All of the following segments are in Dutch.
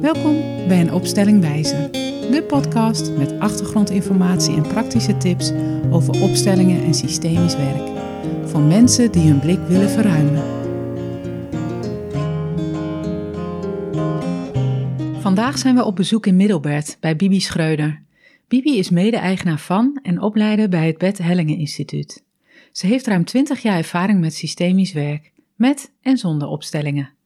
Welkom bij een opstelling wijzen. De podcast met achtergrondinformatie en praktische tips over opstellingen en systemisch werk. Voor mensen die hun blik willen verruimen. Vandaag zijn we op bezoek in Middelbert bij Bibi Schreuder. Bibi is mede-eigenaar van en opleider bij het Bert Hellingen Instituut. Ze heeft ruim 20 jaar ervaring met systemisch werk, met en zonder opstellingen.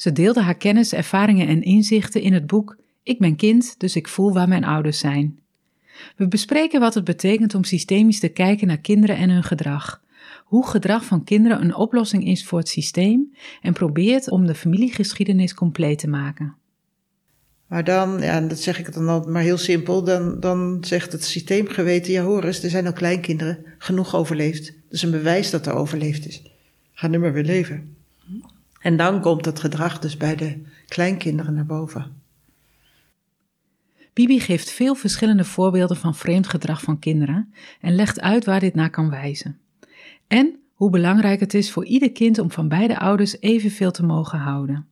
Ze deelde haar kennis, ervaringen en inzichten in het boek Ik ben kind, dus ik voel waar mijn ouders zijn. We bespreken wat het betekent om systemisch te kijken naar kinderen en hun gedrag. Hoe gedrag van kinderen een oplossing is voor het systeem en probeert om de familiegeschiedenis compleet te maken. Maar dan, ja, dat zeg ik dan al maar heel simpel, dan, dan zegt het systeemgeweten, ja hoor eens, er zijn ook kleinkinderen genoeg overleefd. Is een bewijs dat er overleefd is. Ga nu maar weer leven. En dan komt het gedrag dus bij de kleinkinderen naar boven. Bibi geeft veel verschillende voorbeelden van vreemd gedrag van kinderen en legt uit waar dit naar kan wijzen. En hoe belangrijk het is voor ieder kind om van beide ouders evenveel te mogen houden.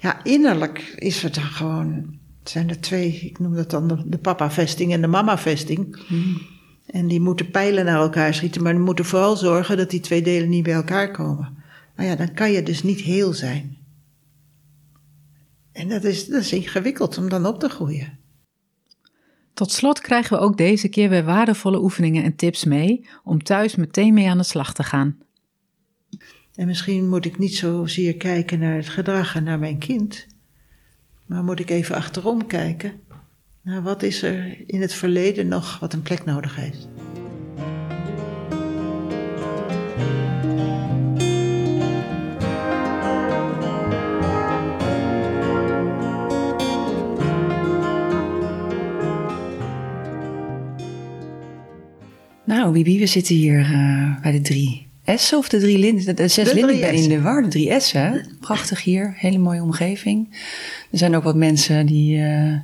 Ja, innerlijk is het dan gewoon, het zijn er twee, ik noem dat dan de, papa-vesting en de mama-vesting. Hmm. En die moeten pijlen naar elkaar schieten, maar die moeten vooral zorgen dat die twee delen niet bij elkaar komen. Nou ja, dan kan je dus niet heel zijn. En dat is, dat is ingewikkeld om dan op te groeien. Tot slot krijgen we ook deze keer weer waardevolle oefeningen en tips mee om thuis meteen mee aan de slag te gaan. En misschien moet ik niet zozeer kijken naar het gedrag en naar mijn kind, maar moet ik even achterom kijken naar wat is er in het verleden nog wat een plek nodig heeft. Nou, Bibi, we zitten hier uh, bij de drie S of de drie linden. De zes linden, ik ben in de war. De drie S, hè? Prachtig hier, hele mooie omgeving. Er zijn ook wat mensen die, uh,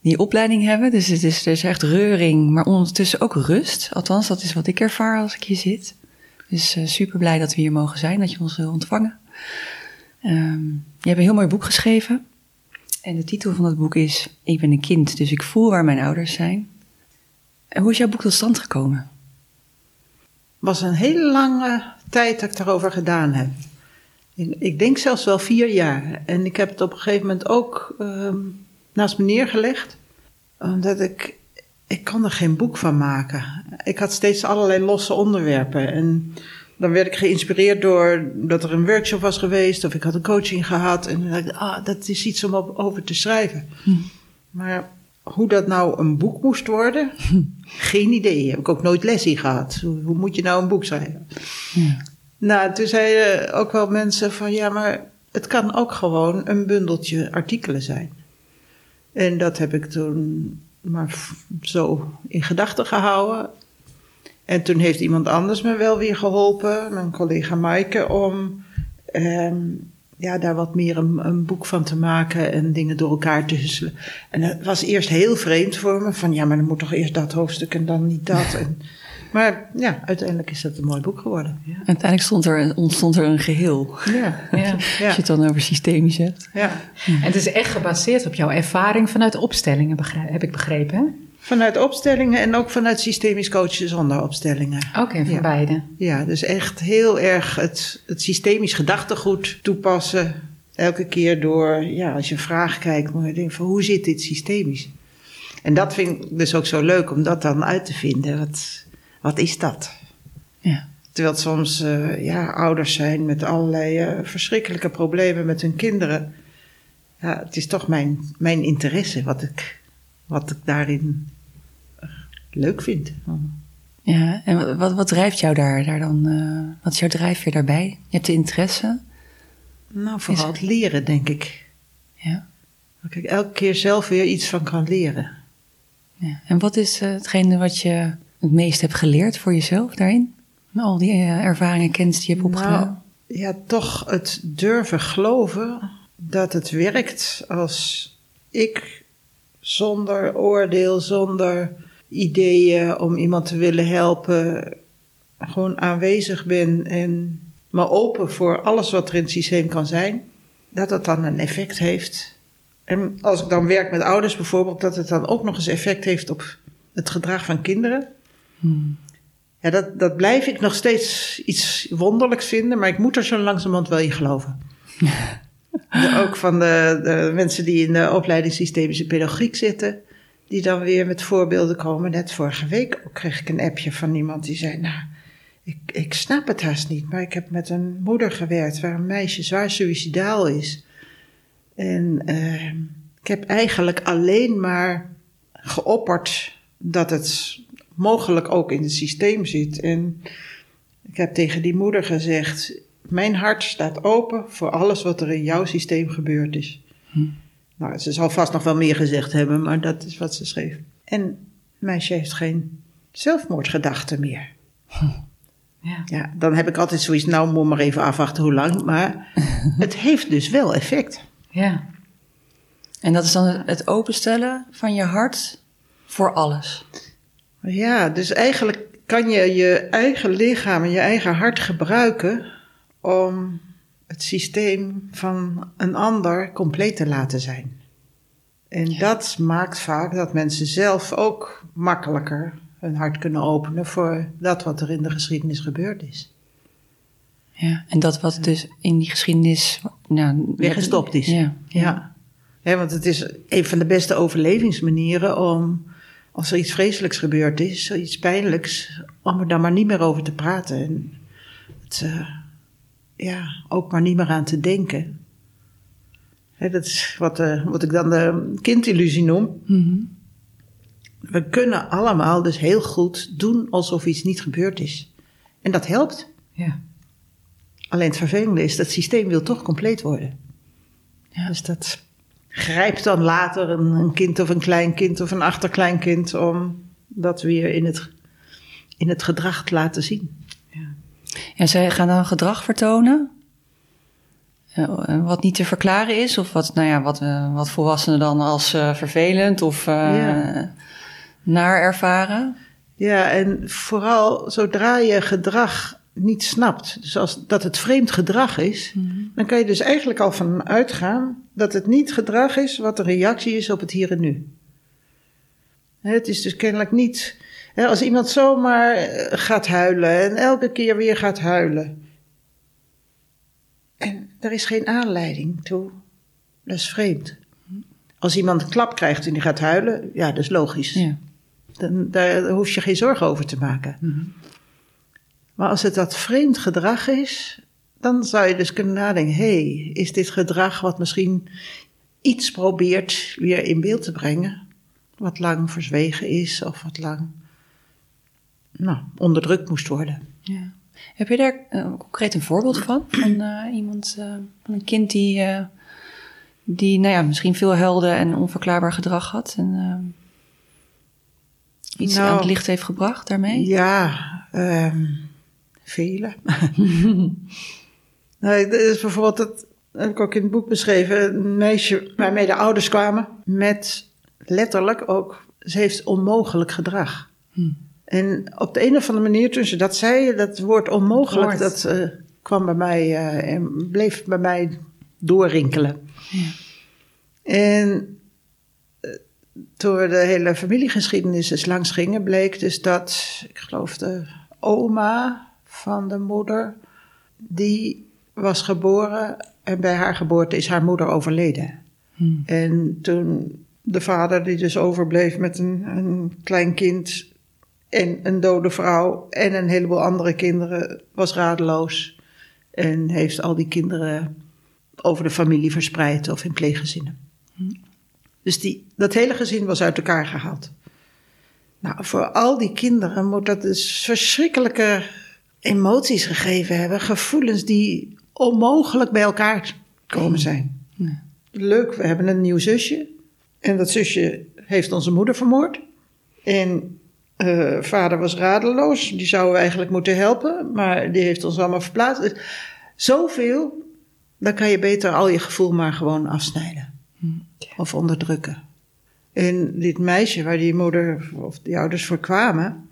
die opleiding hebben. Dus het is, er is echt reuring, maar ondertussen ook rust. Althans, dat is wat ik ervaar als ik hier zit. Dus uh, super blij dat we hier mogen zijn, dat je ons wil ontvangen. Um, je hebt een heel mooi boek geschreven. En de titel van het boek is Ik ben een kind, dus ik voel waar mijn ouders zijn. En hoe is jouw boek tot stand gekomen? was een hele lange tijd dat ik daarover gedaan heb. Ik denk zelfs wel vier jaar. En ik heb het op een gegeven moment ook ehm, naast me neergelegd. Omdat ik, ik kon er geen boek van maken. Ik had steeds allerlei losse onderwerpen. En dan werd ik geïnspireerd door dat er een workshop was geweest. Of ik had een coaching gehad. En dan dacht ik, ah, dat is iets om over te schrijven. Hm. Maar hoe dat nou een boek moest worden, geen idee. Heb ik ook nooit les in gehad. Hoe, moet je nou een boek schrijven? Ja. Nou, toen zeiden ook wel mensen van ja, maar het kan ook gewoon een bundeltje artikelen zijn. En dat heb ik toen maar zo in gedachten gehouden. En toen heeft iemand anders me wel weer geholpen, mijn collega Maaike, om ehm, ja, daar wat meer een, een, boek van te maken en dingen door elkaar te husselen. En het was eerst heel vreemd voor me, van ja, maar dan moet toch eerst dat hoofdstuk en dan niet dat. En, maar ja, uiteindelijk is dat een mooi boek geworden. Ja. Uiteindelijk stond er, ontstond er een geheel. Ja, ja, Als je het dan over systemisch hebt. Ja. En het is echt gebaseerd op jouw ervaring vanuit opstellingen, heb ik begrepen. Hè? Vanuit opstellingen en ook vanuit systemisch coachen zonder opstellingen. Oké, van beide. Ja, dus echt heel erg het, het systemisch gedachtegoed toepassen. Elke keer door, ja, als je een vraag kijkt, moet je denken van hoe zit dit systemisch? En dat vind ik dus ook zo leuk om dat dan uit te vinden. Wat, wat is dat? Ja. Terwijl soms uh, ja, ouders zijn met allerlei uh, verschrikkelijke problemen met hun kinderen. Ja, het is toch mijn, mijn interesse wat ik, wat ik daarin leuk vind. Ja, en wat, wat drijft jou daar, daar dan? Uh, wat is jouw drijfveer daarbij? Je hebt de interesse? Nou, vooral het leren, denk ik. Ja. Dat ik elke keer zelf weer iets van kan leren. Ja. En wat is uh, hetgene wat je het meest hebt geleerd voor jezelf daarin? Al die uh, ervaringen, kennis die je hebt opgedaan. Nou, ja, toch het durven geloven dat het werkt als ik zonder oordeel, zonder ideeën om iemand te willen helpen, gewoon aanwezig ben en me open voor alles wat er in het systeem kan zijn, dat dat dan een effect heeft En als ik dan werk met ouders bijvoorbeeld, dat het dan ook nog eens effect heeft op het gedrag van kinderen. Hmm. Ja, dat, dat blijf ik nog steeds iets wonderlijks vinden, maar ik moet er zo langzamerhand wel in geloven. ook van de, de, mensen die in de opleiding systemische pedagogiek zitten, die dan weer met voorbeelden komen. Net vorige week kreeg ik een appje van iemand die zei: Nou, ik, ik snap het haast niet, maar ik heb met een moeder gewerkt waar een meisje zwaar suicidaal is. En uh, ik heb eigenlijk alleen maar geopperd dat het mogelijk ook in het systeem zit. En ik heb tegen die moeder gezegd: Mijn hart staat open voor alles wat er in jouw systeem gebeurd is. Hm. Nou, ze zal vast nog wel meer gezegd hebben, maar dat is wat ze schreef. En het meisje heeft geen zelfmoordgedachten meer. Hm. Ja. ja, dan heb ik altijd zoiets, nou moet maar even afwachten hoe lang. Maar het heeft dus wel effect. Ja. En dat is dan het openstellen van je hart voor alles. Ja, dus eigenlijk kan je je eigen lichaam en je eigen hart gebruiken om het systeem van een ander compleet te laten zijn. En dat maakt vaak dat mensen zelf ook makkelijker hun hart kunnen openen voor dat wat er in de geschiedenis gebeurd is. Ja, en dat wat dus in die geschiedenis nou, weggestopt is. Ja, ja. ja. want het is een van de beste overlevingsmanieren om, als er iets vreselijks gebeurd is, iets pijnlijks, om er dan maar niet meer over te praten. En het, uh, ja, ook maar niet meer aan te denken. dat is wat, uh, wat ik dan de kindillusie noem. Mm we kunnen allemaal dus heel goed doen alsof iets niet gebeurd is. En dat helpt. Ja. Alleen het vervelende is, dat systeem wil toch compleet worden. Ja. Dus dat grijpt dan later een, een kind of een kleinkind of een achterkleinkind om dat weer in het, in het gedrag te laten zien. Ja. zij gaan dan gedrag vertonen wat niet te verklaren is, of wat, nou ja, wat, uh, wat volwassenen dan als uh, vervelend of uh, ja naar ervaren. Ja, en vooral zodra je gedrag niet snapt, dus als dat het vreemd gedrag is, mhm. dan kan je dus eigenlijk al van uitgaan dat het niet gedrag is wat de reactie is op het hier en nu. Het is dus kennelijk niet. Als iemand zomaar eh, gaat huilen en elke keer weer gaat huilen. En er is geen aanleiding toe. Dat is vreemd. Als iemand een klap krijgt en die gaat huilen, ja, dat is logisch. Ja. Dan, daar hoef je geen zorgen over te maken. Mhm. Maar als het dat vreemd gedrag is, dan zou je dus kunnen nadenken: hé, hey, is dit gedrag wat misschien iets probeert weer in beeld te brengen, wat lang verzwegen is of wat lang nou, onderdrukt moest worden? Ja. Heb je daar uh, concreet een voorbeeld van? Van uh, iemand, uh, van een kind die, die nou ja, misschien veel helden en onverklaarbaar gedrag had? En, iets nou, aan het licht heeft gebracht daarmee? Ja, um, vele. nou, dat is bijvoorbeeld, dat heb ik ook in het boek beschreven, een meisje waarmee de ouders kwamen met letterlijk ook, ze heeft onmogelijk gedrag. Hm. En op de een of andere manier, toen ze dat zei, dat woord onmogelijk, dat uh, kwam bij mij uh, en bleef bij mij doorrinkelen. Ja. En toen we de hele familiegeschiedenis eens langs gingen, bleek dus dat, ik geloof de oma van de moeder, die was geboren en bij haar geboorte is haar moeder overleden. Hmm. En toen de vader, die dus overbleef met een, een klein kind en een dode vrouw en een heleboel andere kinderen, was radeloos en heeft al die kinderen over de familie verspreid of in pleeggezinnen. Dus die, dat hele gezin was uit elkaar gehaald. Nou, voor al die kinderen moet dat dus verschrikkelijke emoties gegeven hebben. Gevoelens die onmogelijk bij elkaar komen zijn. Leuk, we hebben een nieuw zusje. En dat zusje heeft onze moeder vermoord. En uh, vader was radeloos. Die zouden we eigenlijk moeten helpen. Maar die heeft ons allemaal verplaatst. Dus zoveel, dan kan je beter al je gevoel maar gewoon afsnijden of onderdrukken. En dit meisje waar die moeder of die ouders voor kwamen,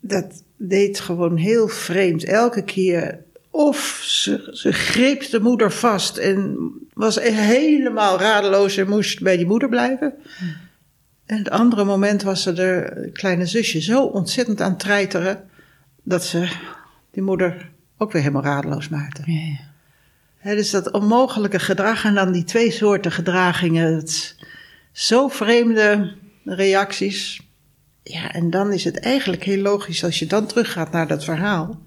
dat deed gewoon heel vreemd. Elke keer of ze, ze greep de moeder vast en was helemaal radeloos en moest bij die moeder blijven. En het andere moment was ze de kleine zusje zo ontzettend aan het treiteren dat ze die moeder ook weer helemaal radeloos maakte. Ja, ja. dus dat onmogelijke gedrag en dan die twee soorten gedragingen. Het, zo vreemde reacties. Ja, en dan is het eigenlijk heel logisch als je dan teruggaat naar dat verhaal.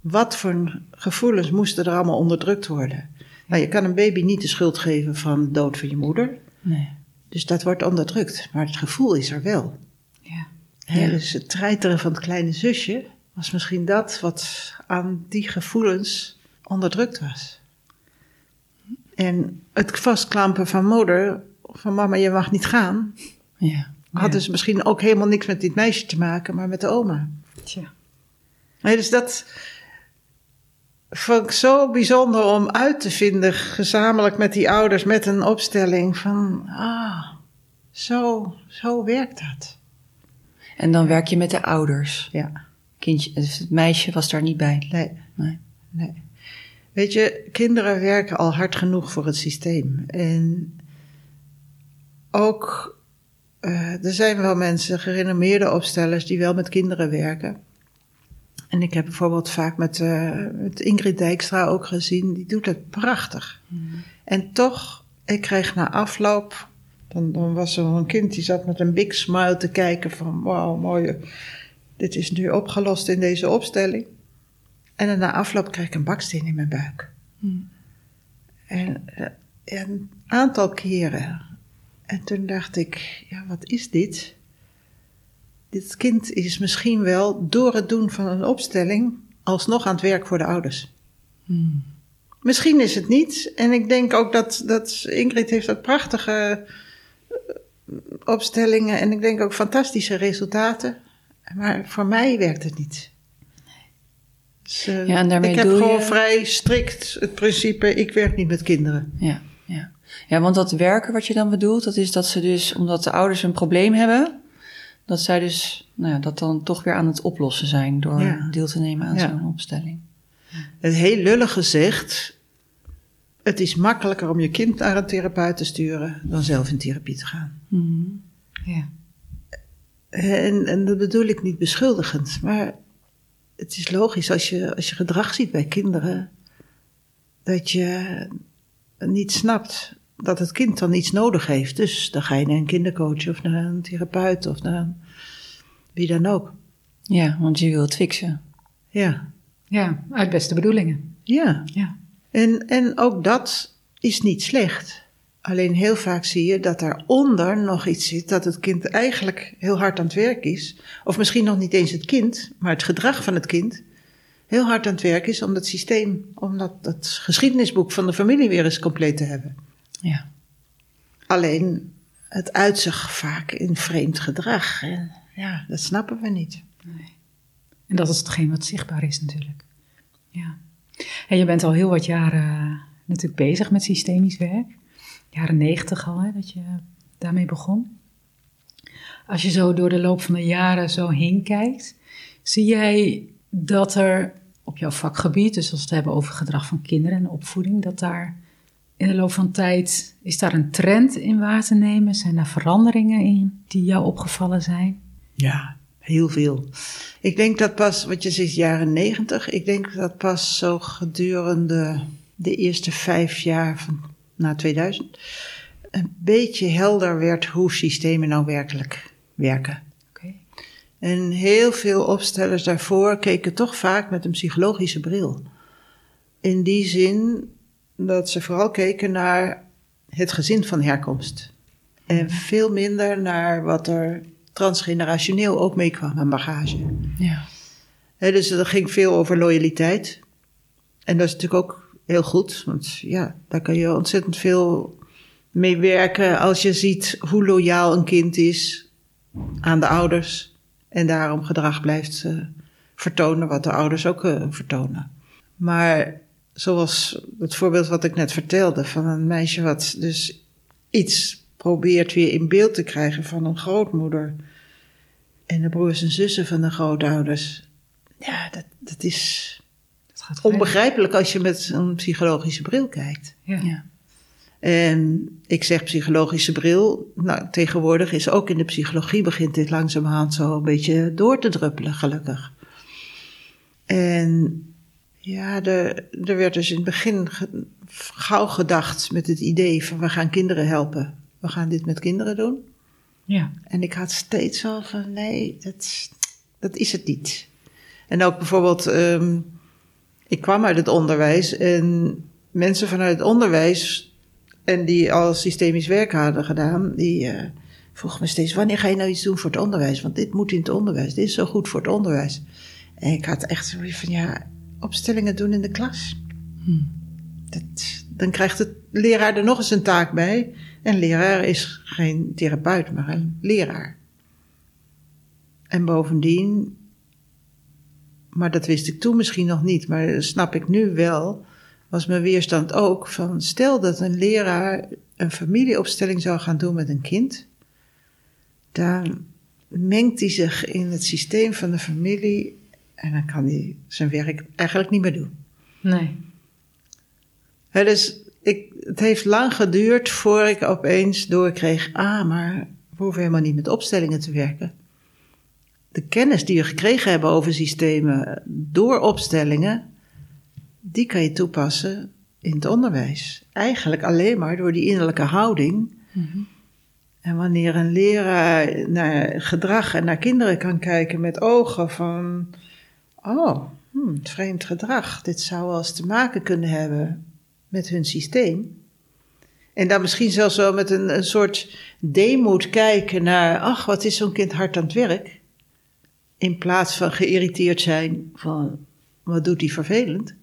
Wat voor gevoelens moesten er allemaal onderdrukt worden? Nou, je kan een baby niet de schuld geven van de dood van je moeder. Nee. Dus dat wordt onderdrukt. Maar het gevoel is er wel. Ja. Dus het treiteren van het kleine zusje was misschien dat wat aan die gevoelens onderdrukt was. En het vastklampen van moeder, van mama, je mag niet gaan, Ja. had dus misschien ook helemaal niks met dit meisje te maken, maar met de oma. Tja. Nee, dus dat vond ik zo bijzonder om uit te vinden, gezamenlijk met die ouders, met een opstelling van, ah, zo, zo werkt dat. En dan werk je met de ouders. Ja, Kindje, het meisje was daar niet bij. nee. Nee. Nee. Weet je, kinderen werken al hard genoeg voor het systeem. En ook, eh, er zijn wel mensen, gerenommeerde opstellers, die wel met kinderen werken. En ik heb bijvoorbeeld vaak met, eh, met Ingrid Dijkstra ook gezien, die doet het prachtig. En toch, ik kreeg na afloop, dan, dan was er een kind die zat met een big smile te kijken van, wauw, mooi, dit is nu opgelost in deze opstelling. En dan na afloop kreeg ik een baksteen in mijn buik. En eh, een aantal keren. En toen dacht ik, ja, wat is dit? Dit kind is misschien wel door het doen van een opstelling alsnog aan het werk voor de ouders. Misschien is het niet. En ik denk ook dat, dat Ingrid heeft ook prachtige eh, opstellingen en ik denk ook fantastische resultaten. Maar voor mij werkt het niet. Dus, eh, Ja, en daarmee ik heb doe gewoon je- vrij strikt het principe, ik werk niet met kinderen. Ja, ja. ja, want dat werken wat je dan bedoelt, dat is dat ze dus, omdat de ouders een probleem hebben, dat zij dus nou ja, dat dan toch weer aan het oplossen zijn door Ja. deel te nemen aan Ja. zo'n opstelling. Het heel lullig gezegd, het is makkelijker om je kind naar een therapeut te sturen dan zelf in therapie te gaan. Mhm. Ja. En, en dat bedoel ik niet beschuldigend, maar het is logisch als je, als je gedrag ziet bij kinderen, dat je niet snapt dat het kind dan iets nodig heeft. Dus dan ga je naar een kindercoach of naar een therapeut of naar een- wie dan ook. Ja, want je wil het fixen. Ja, ja, uit beste bedoelingen. ja. Ja. En, en ook dat is niet slecht. Alleen heel vaak zie je dat daaronder nog iets zit dat het kind eigenlijk heel hard aan het werk is. Of misschien nog niet eens het kind, maar het gedrag van het kind heel hard aan het werk is om dat systeem, om dat, dat geschiedenisboek van de familie weer eens compleet te hebben. Ja. Alleen het uitzicht vaak in vreemd gedrag. En ja, dat snappen we niet. En dat is hetgeen wat zichtbaar is natuurlijk. Ja. En je bent al heel wat jaren eh, natuurlijk bezig met systemisch werk. Jaren negentig al, hè, dat je daarmee begon. Als je zo door de loop van de jaren zo heen kijkt, zie jij dat er op jouw vakgebied, dus als we het hebben over gedrag van kinderen en opvoeding, dat daar in de loop van tijd, is daar een trend in waar te nemen? Zijn daar veranderingen in die jou opgevallen zijn? Ja, heel veel. Ik denk dat pas, wat je zegt, jaren negentig. Ik denk dat pas zo gedurende de eerste vijf jaar van na 2000 een beetje helder werd hoe systemen nou werkelijk werken. Oké. En heel veel opstellers daarvoor keken toch vaak met een psychologische bril. In die zin dat ze vooral keken naar het gezin van herkomst. En veel minder naar wat er transgenerationeel ook meekwam aan bagage. Ja. Dus er ging veel over loyaliteit. En dat is natuurlijk ook heel goed, want ja, daar kan je ontzettend veel mee werken als je ziet hoe loyaal een kind is aan de ouders en daarom gedrag blijft eh, vertonen wat de ouders ook eh, vertonen. Maar zoals het voorbeeld wat ik net vertelde van een meisje wat dus iets probeert weer in beeld te krijgen van een grootmoeder en de broers en zussen van de grootouders. Ja, dat, dat is Het gaat onbegrijpelijk als je met een psychologische bril kijkt. Ja. Ja. En ik zeg psychologische bril. Nou, tegenwoordig is ook in de psychologie begint dit langzamerhand zo een beetje door te druppelen, gelukkig. En ja, er, er werd dus in het begin ge- gauw gedacht met het idee van we gaan kinderen helpen. We gaan dit met kinderen doen. ja. En ik had steeds zo van, nee, dat, dat is het niet. En ook bijvoorbeeld, ehm, ik kwam uit het onderwijs en mensen vanuit het onderwijs en die al systemisch werk hadden gedaan, die eh, vroegen me steeds, wanneer ga je nou iets doen voor het onderwijs? Want dit moet in het onderwijs, dit is zo goed voor het onderwijs. En ik had echt zoiets van, ja, opstellingen doen in de klas. Dat, dan krijgt de leraar er nog eens een taak bij. En leraar is geen therapeut, maar een leraar. En bovendien, maar dat wist ik toen misschien nog niet, maar dat snap ik nu wel, was mijn weerstand ook van stel dat een leraar een familieopstelling zou gaan doen met een kind, dan mengt hij zich in het systeem van de familie en dan kan hij zijn werk eigenlijk niet meer doen. Nee. Hè, dus ik, het heeft lang geduurd voor ik opeens doorkreeg: ah, maar we hoeven helemaal niet met opstellingen te werken. De kennis die we gekregen hebben over systemen door opstellingen, die kan je toepassen in het onderwijs. Eigenlijk alleen maar door die innerlijke houding. En wanneer een leraar naar gedrag en naar kinderen kan kijken met ogen van: oh, hmm, vreemd gedrag, dit zou wel eens te maken kunnen hebben met hun systeem. En dan misschien zelfs wel met een, een soort deemoed kijken naar, ach, wat is zo'n kind hard aan het werk. In plaats van geïrriteerd zijn van, wat doet hij vervelend.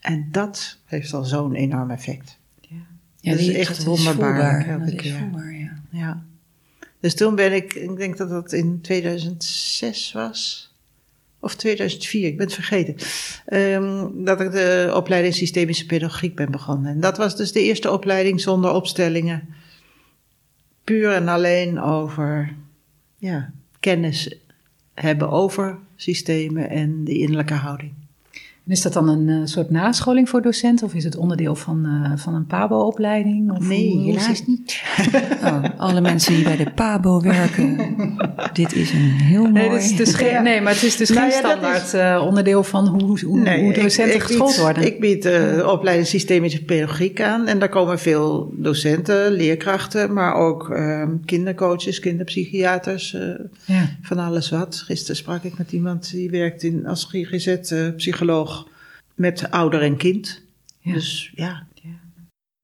En dat heeft al zo'n enorm effect. Ja, Dat is die- echt dat elke Dat is voelbaar, ja. Ja. Dus toen ben ik, ik denk dat dat in 2006 was. Of 2004, ik ben het vergeten. ehm, dat ik de opleiding Systemische Pedagogiek ben begonnen. En dat was dus de eerste opleiding zonder opstellingen. Puur en alleen over ja, kennis hebben over systemen en die innerlijke houding. En is dat dan een eh, soort nascholing voor docenten of is het onderdeel van, eh, van een PABO-opleiding? Of Nee, helaas niet. Oh, alle mensen die bij de PABO werken, dit is een heel mooi... Nee, dit is dus geen, nee, maar het is dus Nou geen ja, standaard eh, onderdeel van hoe, hoe, hoe docenten ik geschoold bied, worden. Ik bied de opleiding systemische pedagogiek aan. En daar komen veel docenten, leerkrachten, maar ook eh, kindercoaches, kinderpsychiaters, eh, ja. van alles wat. Gisteren sprak ik met iemand die werkt in, als GGZ-psycholoog met ouder en kind. Ja. Dus ja,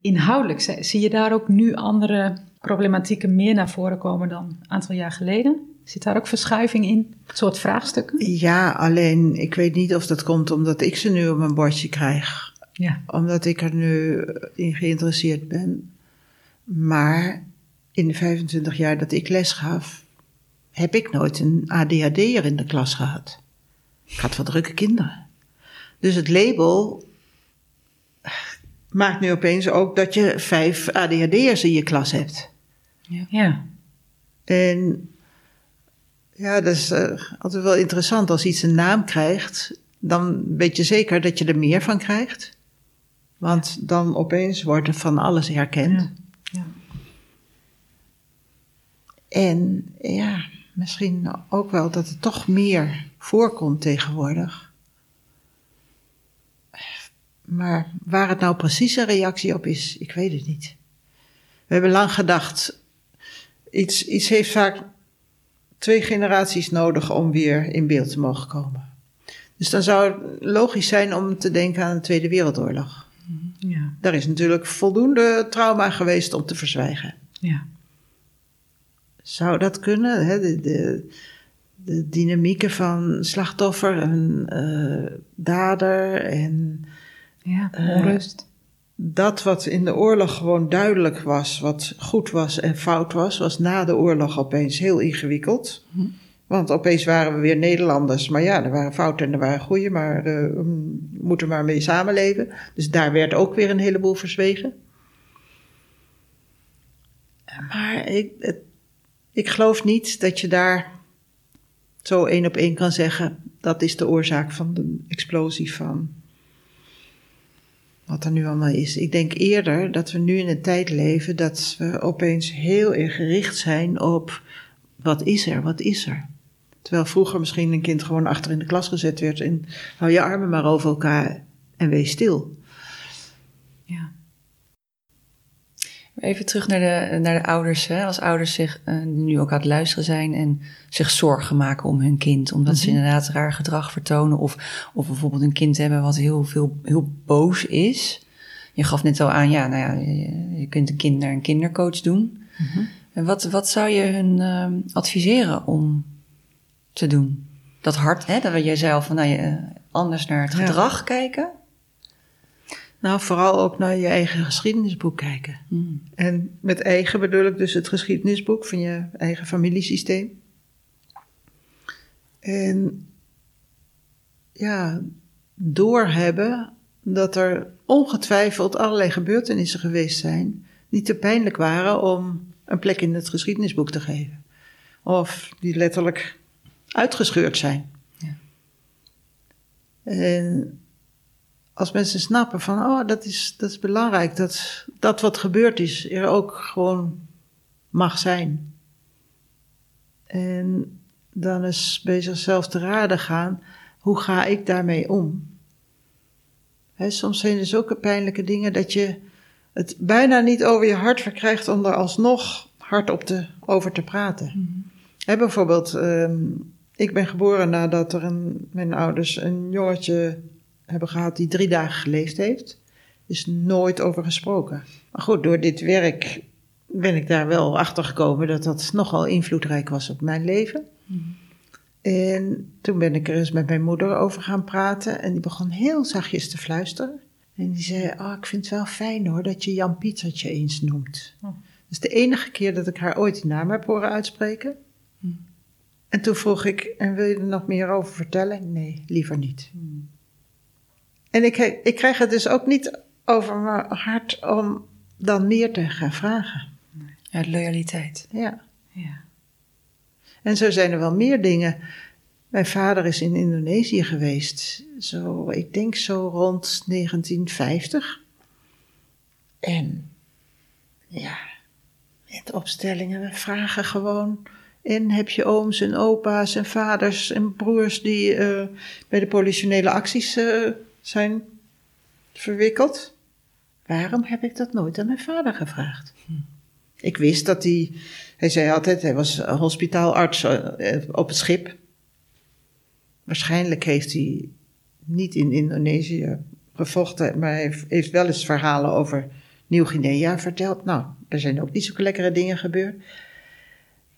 Inhoudelijk zie- zie je daar ook nu andere problematieken meer naar voren komen dan een aantal jaar geleden? Zit daar ook verschuiving in? Het soort vraagstukken? ja, alleen ik weet niet of dat komt omdat ik ze nu op mijn bordje krijg. Ja. omdat ik er nu in geïnteresseerd ben. Maar in de 25 jaar dat ik les gaf, heb ik nooit een ADHD'er in de klas gehad. Ik had wel drukke kinderen. Dus het label maakt nu opeens ook dat je vijf ADHD'ers in je klas hebt. ja. En ja, dat is eh, altijd wel interessant. Als iets een naam krijgt, dan weet je zeker dat je er meer van krijgt. Want dan opeens wordt er van alles herkend. Ja. Ja. En ja, misschien ook wel dat het toch meer voorkomt tegenwoordig. Maar waar het nou precies een reactie op is, ik weet het niet. We hebben lang gedacht, iets, iets heeft vaak twee generaties nodig om weer in beeld te mogen komen. Dus dan zou het logisch zijn om te denken aan de Tweede Wereldoorlog. Ja. Daar is natuurlijk voldoende trauma geweest om te verzwijgen. Ja. Zou dat kunnen? Hè? De, de, de dynamieken van slachtoffer en eh, dader en ja. Eh, Onrust. Dat wat in de oorlog gewoon duidelijk was, wat goed was en fout was, was na de oorlog opeens heel ingewikkeld. Want opeens waren we weer Nederlanders. Maar ja, er waren fouten en er waren goede, maar eh, we moeten maar mee samenleven. Dus daar werd ook weer een heleboel verzwegen. Maar ik, ik geloof niet dat je daar zo één op één kan zeggen: dat is de oorzaak van de explosie van wat er nu allemaal is. Ik denk eerder dat we nu in een tijd leven dat we opeens heel erg gericht zijn op wat is er, wat is er. Terwijl vroeger misschien een kind gewoon achter in de klas gezet werd en hou je armen maar over elkaar en wees stil. Even terug naar de, naar de ouders. Hè. Als ouders zich uh, nu ook aan het luisteren zijn en zich zorgen maken om hun kind. Omdat ze mhm. inderdaad raar gedrag vertonen. Of, of bijvoorbeeld een kind hebben wat heel, veel, heel boos is. Je gaf net al aan, ja, nou ja, je, kunt een kind naar een kindercoach doen. Mhm. En wat, wat zou je hun uh, adviseren om te doen? Dat hart, hè, dat jij zelf van, nou, je, eh, anders naar het gedrag kijken. Nou, vooral ook naar je eigen geschiedenisboek kijken. Hmm. En met eigen bedoel ik dus het geschiedenisboek van je eigen familiesysteem. En ja, doorhebben dat er ongetwijfeld allerlei gebeurtenissen geweest zijn die te pijnlijk waren om een plek in het geschiedenisboek te geven. Of die letterlijk uitgescheurd zijn. Ja. En als mensen snappen van, oh, dat is, dat is belangrijk, dat dat wat gebeurd is er ook gewoon mag zijn. En dan is bij zichzelf te raden gaan, hoe ga ik daarmee om? soms zijn er zulke pijnlijke dingen dat je het bijna niet over je hart verkrijgt om er alsnog hard op te, over te praten. Mm bijvoorbeeld, ehm, ik ben geboren nadat er een, mijn ouders een jongetje hebben gehad die drie dagen geleefd heeft. Is nooit over gesproken. Maar goed, door dit werk ben ik daar wel achter gekomen dat dat nogal invloedrijk was op mijn leven. Mm. En toen ben ik er eens met mijn moeder over gaan praten en die begon heel zachtjes te fluisteren. En die zei, oh, ik vind het wel fijn hoor dat je Jan Pietertje eens noemt. Oh. Dat is de enige keer dat ik haar ooit die naam heb horen uitspreken. Mm. En toen vroeg ik, en wil je er nog meer over vertellen? Nee, liever niet. Mm. En ik, ik krijg het dus ook niet over mijn hart om dan meer te gaan vragen. Uit loyaliteit. Ja. ja. En zo zijn er wel meer dingen. Mijn vader is in Indonesië geweest, zo, ik denk zo rond 1950. En ja, met opstellingen, we vragen gewoon. En heb je ooms en opa's en vaders en broers die uh, bij de politionele acties uh, zijn verwikkeld. Waarom heb ik dat nooit aan mijn vader gevraagd? Ik wist dat hij, hij zei altijd, hij was hospitaalarts eh, op het schip. Waarschijnlijk heeft hij niet in Indonesië gevochten, maar hij heeft wel eens verhalen over Nieuw-Guinea verteld. Nou, er zijn ook niet zo lekkere dingen gebeurd.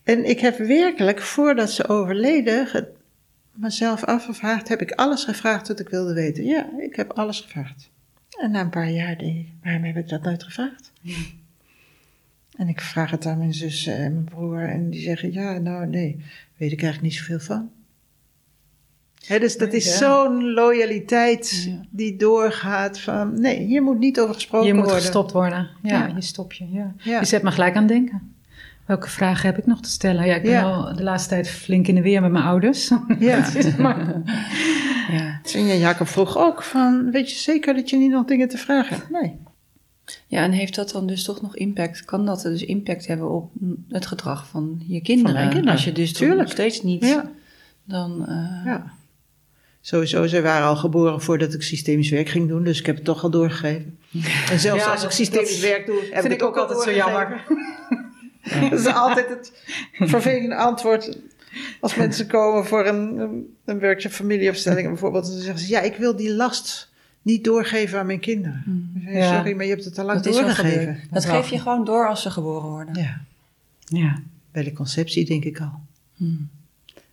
En ik heb werkelijk, voordat ze overleden, mezelf afgevraagd, heb ik alles gevraagd wat ik wilde weten? Ja, ik heb alles gevraagd. En na een paar jaar denk ik, waarom heb ik dat nooit gevraagd? En ik vraag het aan mijn zus en mijn broer en die zeggen, ja, nou nee, weet ik eigenlijk niet zoveel van. dus dat is zo'n loyaliteit die doorgaat van, nee, hier moet niet over gesproken worden. Je moet gestopt worden, ja, je stop je. Ja. Je zet me gelijk aan denken. Welke vragen heb ik nog te stellen? Ja, ik ben al de laatste tijd flink in de weer met mijn ouders. Ja. maar, ja. En Jacob vroeg ook van, weet je zeker dat je niet nog dingen te vragen hebt? Nee. Ja, en heeft dat dan dus toch nog impact? Kan dat dus impact hebben op het gedrag van je kinderen? kinderen. Als je dus nog steeds niet, ja. dan... Uh... Ja. Sowieso, ze waren al geboren voordat ik systemisch werk ging doen, dus ik heb het toch al doorgegeven. En zelfs als ik systemisch werk doe, heb vind ik ook altijd zo jammer. Dat is altijd het vervelende antwoord. Als mensen komen voor een, een workshop familieopstellingen bijvoorbeeld, dan zeggen ze: Ja, ik wil die last niet doorgeven aan mijn kinderen. Hmm. Sorry, maar je hebt het al lang doorgegeven. Dat geef je gewoon door als ze geboren worden. Ja. ja. Bij de conceptie denk ik al. Hmm.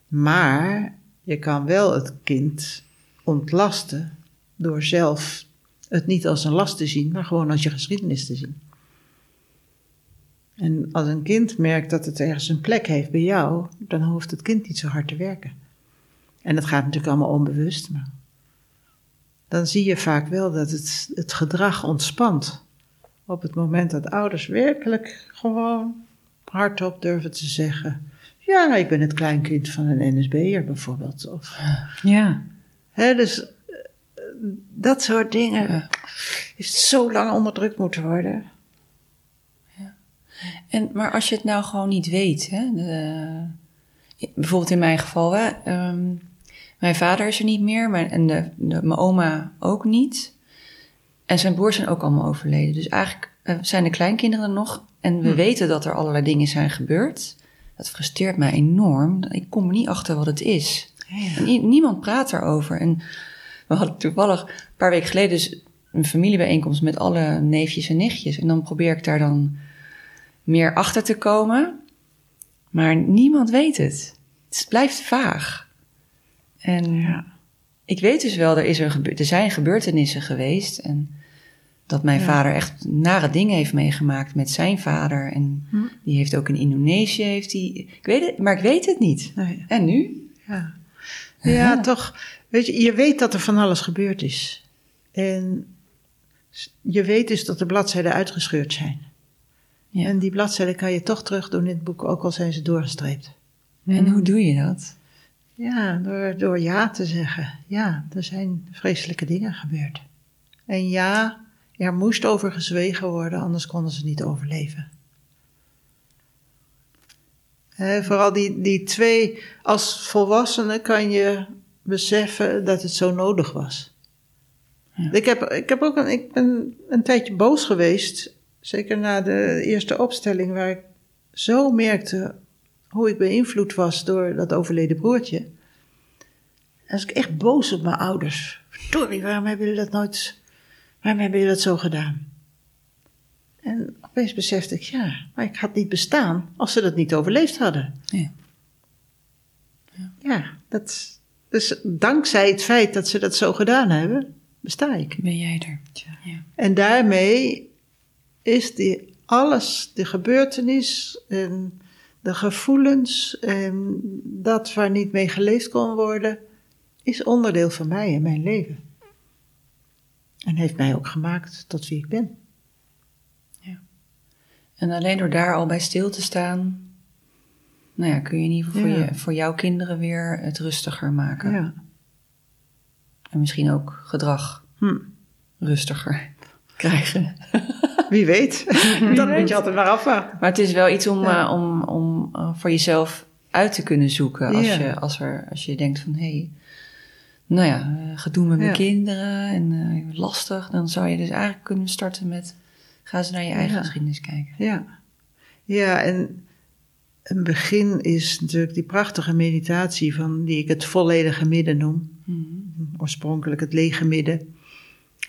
Maar je kan wel het kind ontlasten door zelf het niet als een last te zien, maar gewoon als je geschiedenis te zien. En als een kind merkt dat het ergens een plek heeft bij jou, dan hoeft het kind niet zo hard te werken. En dat gaat natuurlijk allemaal onbewust, maar dan zie je vaak wel dat het, het gedrag ontspant. Op het moment dat ouders werkelijk gewoon hardop durven te zeggen: Ja, ik ben het kleinkind van een NSB'er bijvoorbeeld. Of, ja. Hè, dus dat soort dingen Ja. heeft zo lang onderdrukt moeten worden. En, maar als je het nou gewoon niet weet, hè, de- bijvoorbeeld in mijn geval, hè, ehm, mijn vader is er niet meer mijn, en de, de, mijn oma ook niet. En zijn broers zijn ook allemaal overleden. Dus eigenlijk eh, zijn de kleinkinderen er nog en we weten dat er allerlei dingen zijn gebeurd. Dat frustreert mij enorm. Ik kom er niet achter wat het is. Niemand praat erover. En we hadden toevallig een paar weken geleden dus een familiebijeenkomst met alle neefjes en nichtjes. En dan probeer ik daar dan meer achter te komen. Maar niemand weet het. Het blijft vaag. En Ja. ik weet dus wel, er, is gebe- er zijn gebeurtenissen geweest. En dat mijn Ja. vader echt nare dingen heeft meegemaakt met zijn vader. En Hm. die heeft ook in Indonesië, heeft die, ik weet het, maar ik weet het niet. Nee. En nu? Ja. ja, toch. Weet je, je weet dat er van alles gebeurd is. En je weet dus dat de bladzijden uitgescheurd zijn. Ja. En die bladzijden kan je toch terug doen in het boek, ook al zijn ze doorgestreept. En hoe doe je dat? Ja, door, door ja te zeggen. Ja, er zijn vreselijke dingen gebeurd. En ja, er moest over gezwegen worden, anders konden ze niet overleven. Vooral die, die twee, als volwassene kan je beseffen dat het zo nodig was. Ja. Ik, heb, ik heb ook een, ik ben een tijdje boos geweest, zeker na de eerste opstelling, waar ik zo merkte hoe ik beïnvloed was door dat overleden broertje. Was ik echt boos op mijn ouders. Verdorie, waarom hebben jullie dat nooit, waarom hebben jullie dat zo gedaan? En opeens besefte ik, ja, maar ik had niet bestaan als ze dat niet overleefd hadden. Ja. Ja, dat, dus dankzij het feit dat ze dat zo gedaan hebben, besta ik. Ben jij er? Ja. En daarmee is die, alles, de gebeurtenis en de gevoelens en dat waar niet mee geleefd kon worden, is onderdeel van mij en mijn leven. En heeft mij ook gemaakt tot wie ik ben. En alleen door daar al bij stil te staan, nou ja, kun je in ieder geval voor, Ja. je, voor jouw kinderen weer het rustiger maken. Ja. En misschien ook gedrag Hm. rustiger krijgen. Wie weet. dat moet je altijd maar afwachten. Maar het is wel iets om, Ja. eh, om, om eh, voor jezelf uit te kunnen zoeken. Als, Ja. je, als, er, als je denkt van, hé, hey, nou ja, eh, gedoe met mijn Ja. kinderen en lastig. Dan zou je dus eigenlijk kunnen starten met, ga eens naar je eigen geschiedenis kijken. Ja. Ja, en een begin is natuurlijk die prachtige meditatie van die ik het volledige midden noem. Mhm. Oorspronkelijk het lege midden.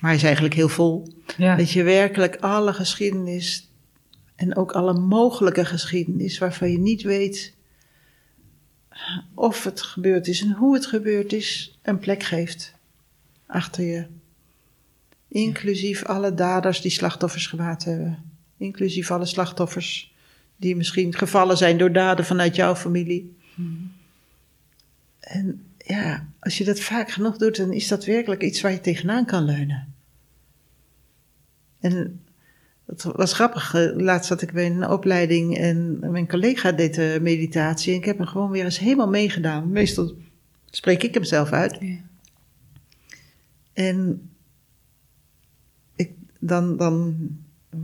Maar hij is eigenlijk heel vol. Ja. Dat je werkelijk alle geschiedenis en ook alle mogelijke geschiedenis waarvan je niet weet of het gebeurd is en hoe het gebeurd is, een plek geeft achter je. Inclusief alle daders die slachtoffers gewaad hebben. Inclusief alle slachtoffers die misschien gevallen zijn door daden vanuit jouw familie. En ja, als je dat vaak genoeg doet, dan is dat werkelijk iets waar je tegenaan kan leunen. En het was grappig. eh, Laatst zat ik bij een opleiding en mijn collega deed de meditatie. En ik heb hem gewoon weer eens helemaal meegedaan. Meestal spreek ik hem zelf uit. Ja. En ik, dan, dan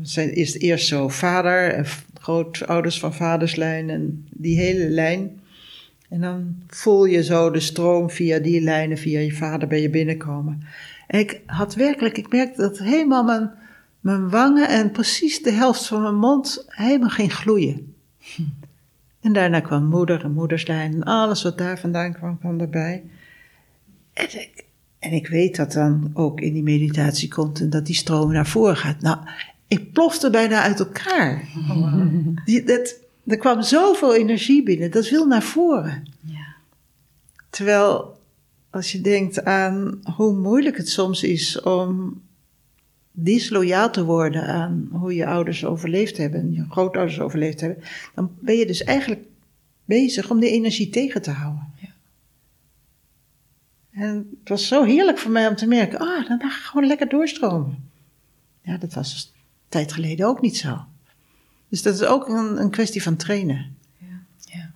zijn eerst, eerst zo vader en grootouders van vaderslijn en die hele lijn. En dan voel je zo de stroom via die lijnen, via je vader bij je binnenkomen. En ik had werkelijk, ik merkte dat helemaal mijn, mijn wangen en precies de helft van mijn mond helemaal ging gloeien. En daarna kwam moeder en moederslijn en alles wat daar vandaan kwam, kwam erbij. En ik, en ik weet dat dan ook in die meditatie komt en dat die stroom naar voren gaat. Nou, ik plofte bijna uit elkaar. Die, dat, er kwam zoveel energie binnen, dat wil naar voren. Ja. Terwijl als je denkt aan hoe moeilijk het soms is om disloyaal te worden aan hoe je ouders overleefd hebben en je grootouders overleefd hebben, dan ben je dus eigenlijk bezig om die energie tegen te houden. Ja. En het was zo heerlijk voor mij om te merken, ah, dan mag ik gewoon lekker doorstromen. Ja, dat was een tijd geleden ook niet zo. Dus dat is ook een, een kwestie van trainen. Ja.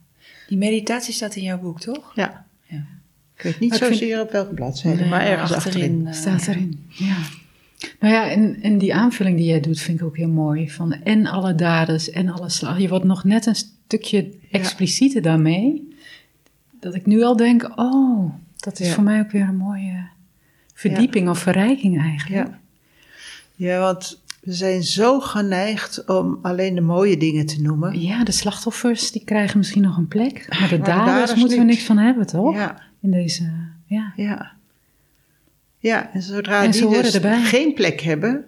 Die meditatie staat in jouw boek, toch? Ja. Ja. Ik weet niet Maar ik vind- zozeer op welke bladzijde, Nee, maar ergens achterin, achterin. eh, Staat erin, ja. Nou ja, en, en die aanvulling die jij doet vind ik ook heel mooi. Van en alle daders en alle slag. Je wordt nog net een stukje explicieter daarmee. Dat ik nu al denk, oh, dat is Ja. voor mij ook weer een mooie verdieping of verrijking eigenlijk. Ja. ja, want we zijn zo geneigd om alleen de mooie dingen te noemen. Ja, de slachtoffers die krijgen misschien nog een plek. Maar de Maar de daders, moeten we niks van hebben, toch? Ja, In deze, ja. ja. Ja, en zodra En ze die dus erbij. geen plek hebben,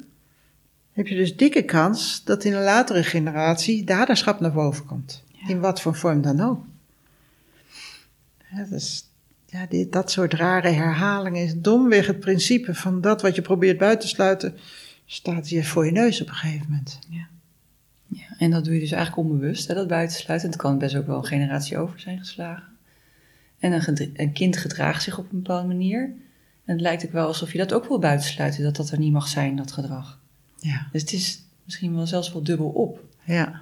heb je dus dikke kans dat in een latere generatie daderschap naar boven komt. In wat voor vorm dan ook. Ja, dus, ja, dit, dat soort rare herhalingen is domweg het principe van dat wat je probeert buiten te sluiten, staat hier voor je neus op een gegeven moment. Ja, en dat doe je dus eigenlijk onbewust, hè, dat buitensluiten. Het kan best ook wel een generatie over zijn geslagen. En een, kind gedraagt zich op een bepaalde manier. En het lijkt ook wel alsof je dat ook wil buitensluiten, dat dat er niet mag zijn, dat gedrag. Ja. Dus het is misschien wel zelfs wel dubbel op. Ja.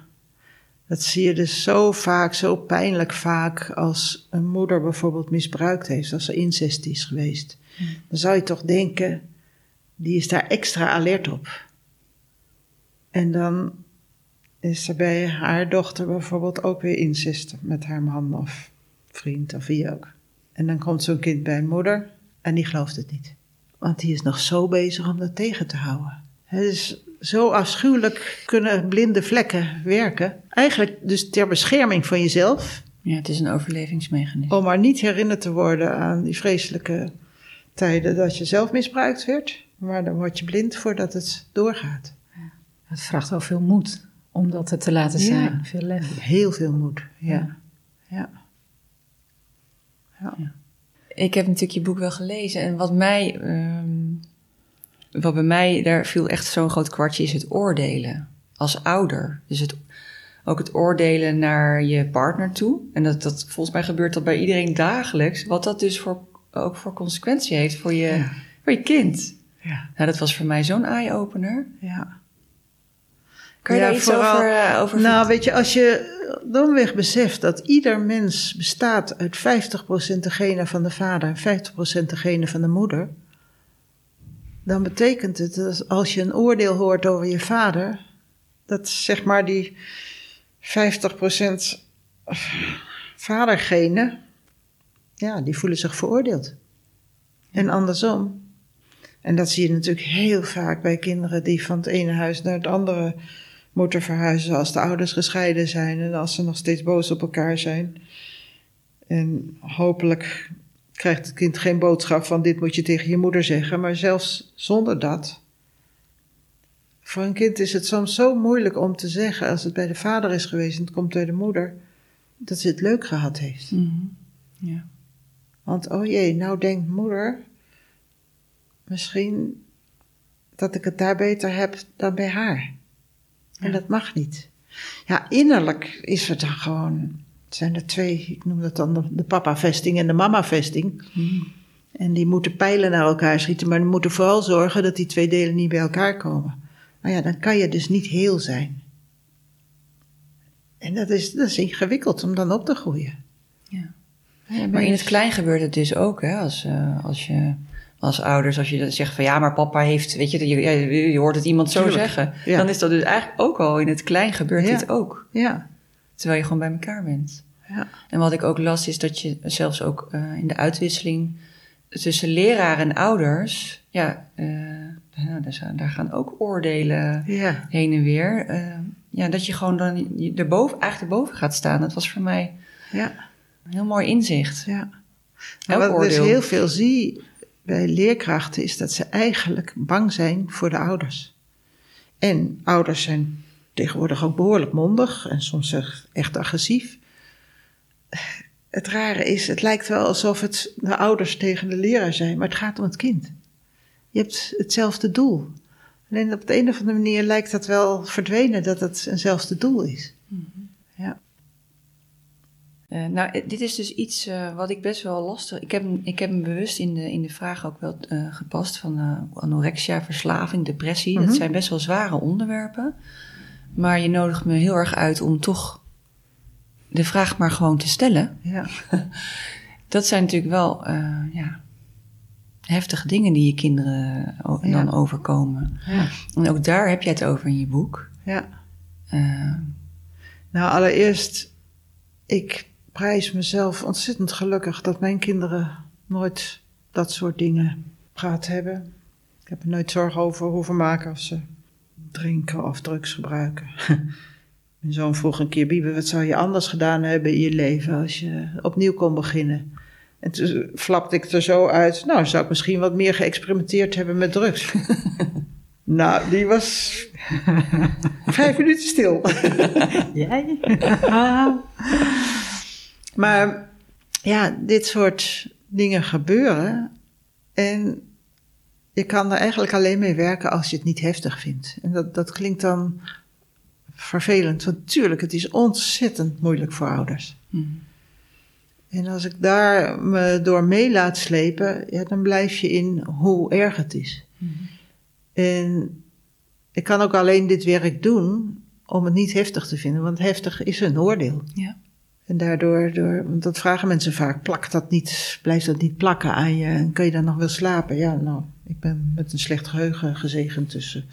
Dat zie je dus zo vaak, zo pijnlijk vaak als een moeder bijvoorbeeld misbruikt heeft, als er incest is geweest. Dan zou je toch denken, die is daar extra alert op. En dan is er bij haar dochter bijvoorbeeld ook weer incest met haar man of vriend of wie ook. En dan komt zo'n kind bij een moeder en die gelooft het niet. Want die is nog zo bezig om dat tegen te houden. Het is zo afschuwelijk kunnen blinde vlekken werken. Eigenlijk dus ter bescherming van jezelf. Ja, het is een overlevingsmechanisme. Om maar niet herinnerd te worden aan die vreselijke tijden dat je zelf misbruikt werd. Maar dan word je blind voordat het doorgaat. Het vraagt wel veel moed om dat er te laten Ja. zijn. Veel lef. Heel veel moed. Ja. Ja. ja. Ik heb natuurlijk je boek wel gelezen en wat mij, ehm, wat bij mij, daar viel echt zo'n groot kwartje, is het oordelen als ouder. Dus het, ook het oordelen naar je partner toe. En dat, dat, volgens mij gebeurt dat bij iedereen dagelijks. Wat dat dus voor, ook voor consequentie heeft voor je, Ja. voor je kind. Ja. Nou, dat was voor mij zo'n eye-opener. ja. Kan je Ja, daar iets vooral- over, eh, over Nou, weet je, als je domweg beseft dat ieder mens bestaat uit 50% de genen van de vader en 50% de genen van de moeder, dan betekent het dat als je een oordeel hoort over je vader, dat zeg maar die 50% vadergenen, ja, die voelen zich veroordeeld. En andersom. En dat zie je natuurlijk heel vaak bij kinderen die van het ene huis naar het andere moeten verhuizen als de ouders gescheiden zijn en als ze nog steeds boos op elkaar zijn. En hopelijk krijgt het kind geen boodschap van dit moet je tegen je moeder zeggen, maar zelfs zonder dat. Voor een kind is het soms zo moeilijk om te zeggen als het bij de vader is geweest en het komt bij de moeder, dat ze het leuk gehad heeft. Mhm. Ja. Want oh jee, nou denkt moeder misschien dat ik het daar beter heb dan bij haar. En dat mag niet. Ja, innerlijk is het dan gewoon. Het zijn er twee, ik noem dat dan de, de papa-vesting en de mama-vesting. En die moeten pijlen naar elkaar schieten, maar die moeten vooral zorgen dat die twee delen niet bij elkaar komen. Nou ja, dan kan je dus niet heel zijn. En dat is, dat is ingewikkeld om dan op te groeien. Ja. Ja, Maar in het klein gebeurt het dus ook, hè? Als, eh, als je als ouders, als je dan zegt van ja, maar papa heeft, weet je, je, je, hoort het iemand zo Tuurlijk, zeggen, ja. dan is dat dus eigenlijk ook al in het klein gebeurt Ja. dit ook, Ja, terwijl je gewoon bij elkaar bent. ja, En wat ik ook las is dat je zelfs ook eh, in de uitwisseling tussen leraar en ouders, ja, eh, nou, daar, zijn- daar gaan ook oordelen ja. heen en weer. Eh, ja, dat je gewoon dan je erboven, eigenlijk erboven gaat staan. Dat was voor mij ja. een heel mooi inzicht. Ja. En wat ik dus heel veel zie bij leerkrachten is dat ze eigenlijk bang zijn voor de ouders. En ouders zijn tegenwoordig ook behoorlijk mondig en soms echt- agressief. Het rare is, het lijkt wel alsof het de ouders tegen de leraar zijn, maar het gaat om het kind. Je hebt hetzelfde doel. Alleen op de een of andere manier lijkt dat wel verdwenen dat het eenzelfde doel is. Eh, nou, eh, dit is dus iets eh, wat ik best wel lastig... Ik heb, ik heb hem bewust in de, in de vraag ook wel gepast van anorexia, verslaving, depressie. Mhm. Dat zijn best wel zware onderwerpen. Maar je nodigt me heel erg uit om toch de vraag maar gewoon te stellen. Ja. Dat zijn natuurlijk wel ja, heftige dingen die je kinderen dan overkomen. Ja. En ook daar heb jij het over in je boek. Ja. Nou, allereerst, ik prijs mezelf ontzettend gelukkig dat mijn kinderen nooit dat soort dingen gehad hebben. Ik heb er nooit zorgen over hoeven maken als ze drinken of drugs gebruiken. Mijn zoon vroeg een keer, Biebe, wat zou je anders gedaan hebben in je leven als je opnieuw kon beginnen? En toen flapte ik er zo uit, nou, zou ik misschien wat meer geëxperimenteerd hebben met drugs. nou, die was vijf minuten stil. Jij? Maar ja, dit soort dingen gebeuren. En je kan er eigenlijk alleen mee werken als je het niet heftig vindt. En dat, dat klinkt dan vervelend, want natuurlijk, het is ontzettend moeilijk voor ouders. Hmm. En als ik daar me door mee laat slepen, ja, dan blijf je in hoe erg het is. Hmm. En ik kan ook alleen dit werk doen om het niet heftig te vinden, want heftig is een oordeel. Ja. En daardoor, door, want dat vragen mensen vaak, plakt dat niet, blijft dat niet plakken aan je en kun je dan nog wel slapen? Ja, nou, ik ben met een slecht geheugen gezegend, dus uh,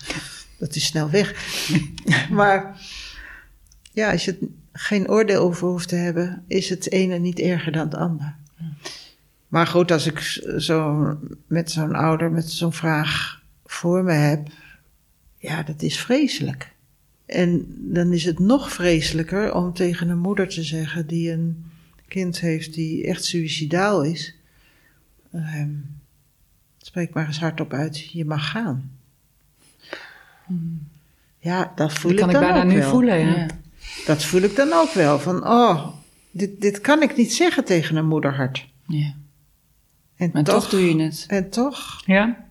dat is snel weg. maar ja, als je geen oordeel over hoeft te hebben, is het ene niet erger dan het ander. Maar goed, als ik zo met zo'n ouder met zo'n vraag voor me heb, ja, dat is vreselijk. En dan is het nog vreselijker om tegen een moeder te zeggen die een kind heeft die echt suicidaal is. Uh, spreek maar eens hardop uit, je mag gaan. Ja, dat voel ik dan kan ik bijna nu voelen, ja. Dat voel ik dan ook wel. Van, oh, dit, dit kan ik niet zeggen tegen een moederhart. Ja. En maar toch, toch doe je het. En toch ja?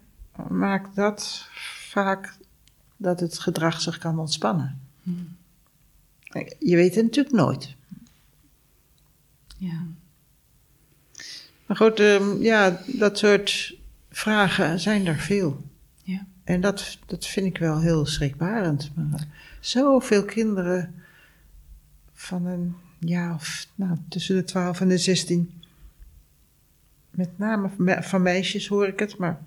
maakt dat vaak dat het gedrag zich kan ontspannen. Hmm. Je weet het natuurlijk nooit. Ja. Maar goed, um, ja, dat soort vragen zijn er veel. Ja. En dat, dat vind ik wel heel schrikbarend. Maar zoveel kinderen van een jaar of nou, tussen de 12 en de 16. Met name van meisjes hoor ik het, maar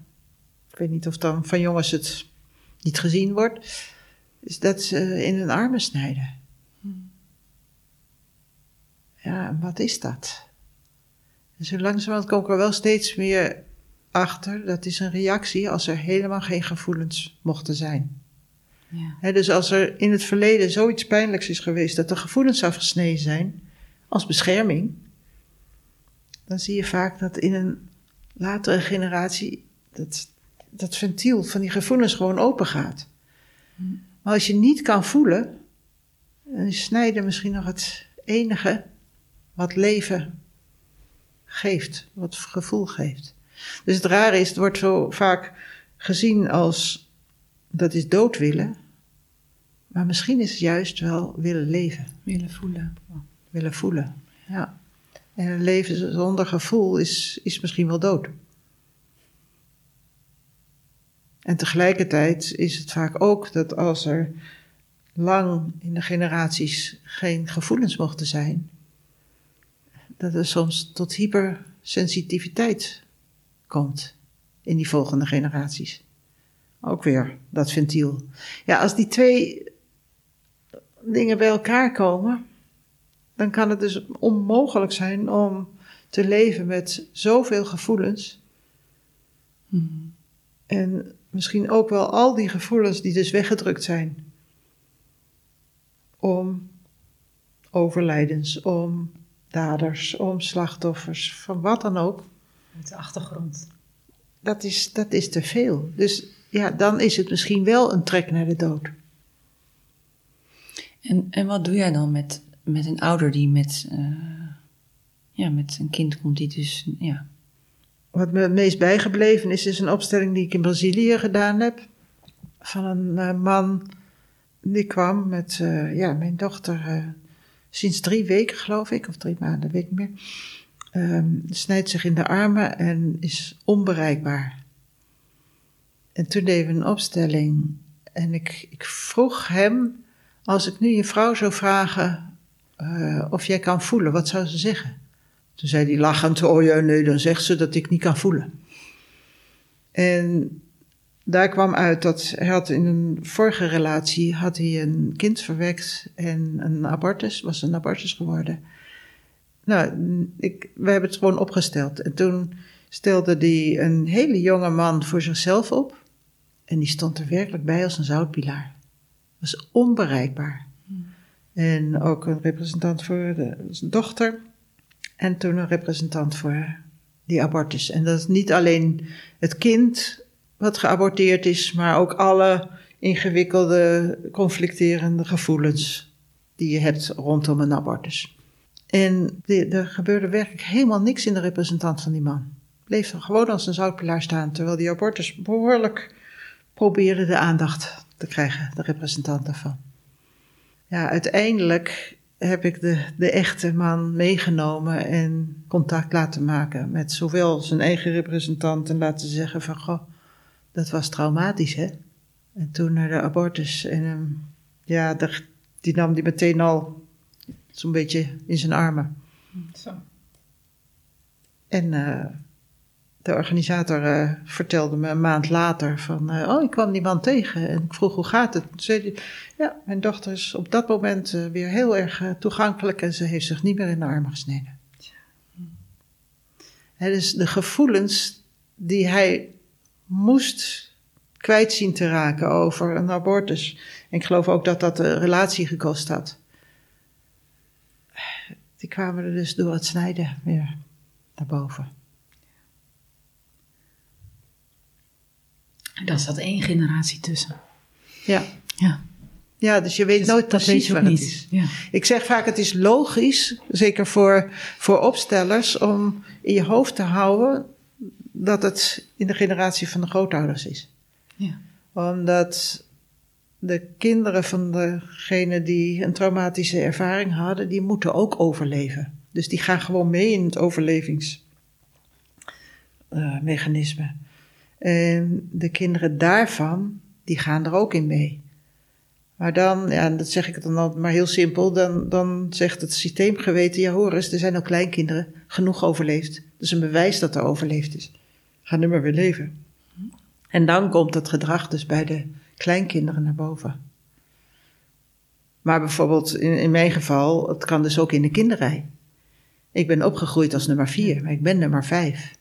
ik weet niet of dan van jongens het niet gezien wordt. Is dat ze in hun armen snijden. Ja, wat is dat? En zo langzamerhand kom ik er wel steeds meer achter. Dat is een reactie als er helemaal geen gevoelens mochten zijn. Ja. dus als er in het verleden zoiets pijnlijks is geweest dat de gevoelens afgesneden zijn, als bescherming, dan zie je vaak dat in een latere generatie dat, dat ventiel van die gevoelens gewoon open gaat. Maar als je niet kan voelen, dan is snijden misschien nog het enige wat leven geeft, wat gevoel geeft. Dus het rare is, het wordt zo vaak gezien als dat is dood willen. Maar misschien is het juist wel willen leven. Willen voelen. Willen voelen, ja. En een leven zonder gevoel is, is misschien wel dood. En tegelijkertijd is het vaak ook dat als er lang in de generaties geen gevoelens mochten zijn, dat er soms tot hypersensitiviteit komt in die volgende generaties. Ook weer dat ventiel. Ja, als die twee dingen bij elkaar komen, dan kan het dus onmogelijk zijn om te leven met zoveel gevoelens. Hmm. En misschien ook wel al die gevoelens die dus weggedrukt zijn. Om overlijdens, om daders, om slachtoffers, van wat dan ook. Uit de achtergrond. Dat is, dat is te veel. Dus ja, dan is het misschien wel een trek naar de dood. En, en wat doe jij dan met, met een ouder die met, uh, ja, met een kind komt die dus, ja. Wat me het meest bijgebleven is, is een opstelling die ik in Brazilië gedaan heb. Van een uh, man die kwam met, uh, ja, mijn dochter sinds drie weken geloof ik, of drie maanden, weet ik meer. Um, snijdt zich in de armen en is onbereikbaar. En toen deden we een opstelling en ik, ik vroeg hem, als ik nu je vrouw zou vragen of jij kan voelen, wat zou ze zeggen? Toen zei hij lachend, oh ja, nee, dan zegt ze dat ik niet kan voelen. En daar kwam uit dat hij had in een vorige relatie had hij een kind verwekt en een abortus, was een abortus geworden. Nou, ik, we hebben het gewoon opgesteld. En toen stelde hij een hele jonge man voor zichzelf op. En die stond er werkelijk bij als een zoutpilaar. Was onbereikbaar. En ook een representant voor de, zijn dochter. En toen een representant voor die abortus. En dat is niet alleen het kind wat geaborteerd is, maar ook alle ingewikkelde, conflicterende gevoelens die je hebt rondom een abortus. En er gebeurde werkelijk helemaal niks in de representant van die man. Bleef er gewoon als een zoutpilaar staan, terwijl die abortus behoorlijk probeerde de aandacht te krijgen, de representant daarvan. Ja, uiteindelijk heb ik de, de echte man meegenomen en contact laten maken met zowel zijn eigen representant en laten zeggen van, goh, dat was traumatisch, hè? En toen naar de abortus en um, ja, die nam die meteen al zo'n beetje in zijn armen. Zo. En uh, de organisator uh, vertelde me een maand later van, uh, oh, ik kwam die man tegen en ik vroeg hoe gaat het. Toen zei hij, ja, mijn dochter is op dat moment weer heel erg toegankelijk en ze heeft zich niet meer in de armen gesneden. Ja. dus de gevoelens die hij moest kwijt zien te raken over een abortus. En ik geloof ook dat dat de relatie gekost had. Die kwamen er dus door het snijden weer naar boven. Daar zat één generatie tussen. Ja. Ja. Ja, dus je weet dus nooit precies wat het is. Ja. Ik zeg vaak, het is logisch, zeker voor, voor opstellers, om in je hoofd te houden dat het in de generatie van de grootouders is. Ja. Omdat de kinderen van degene die een traumatische ervaring hadden, die moeten ook overleven. Dus die gaan gewoon mee in het overlevingsmechanisme. En de kinderen daarvan, die gaan er ook in mee. Maar dan, ja, dat zeg ik dan altijd maar heel simpel, dan, dan zegt het systeemgeweten, ja hoor eens, er zijn ook kleinkinderen genoeg overleefd. Dat is een bewijs dat er overleefd is. Ga nu maar weer leven. En dan komt het gedrag dus bij de kleinkinderen naar boven. Maar bijvoorbeeld in, in mijn geval, het kan dus ook in de kinderrij. Ik ben opgegroeid als nummer vier, maar ik ben nummer vijf.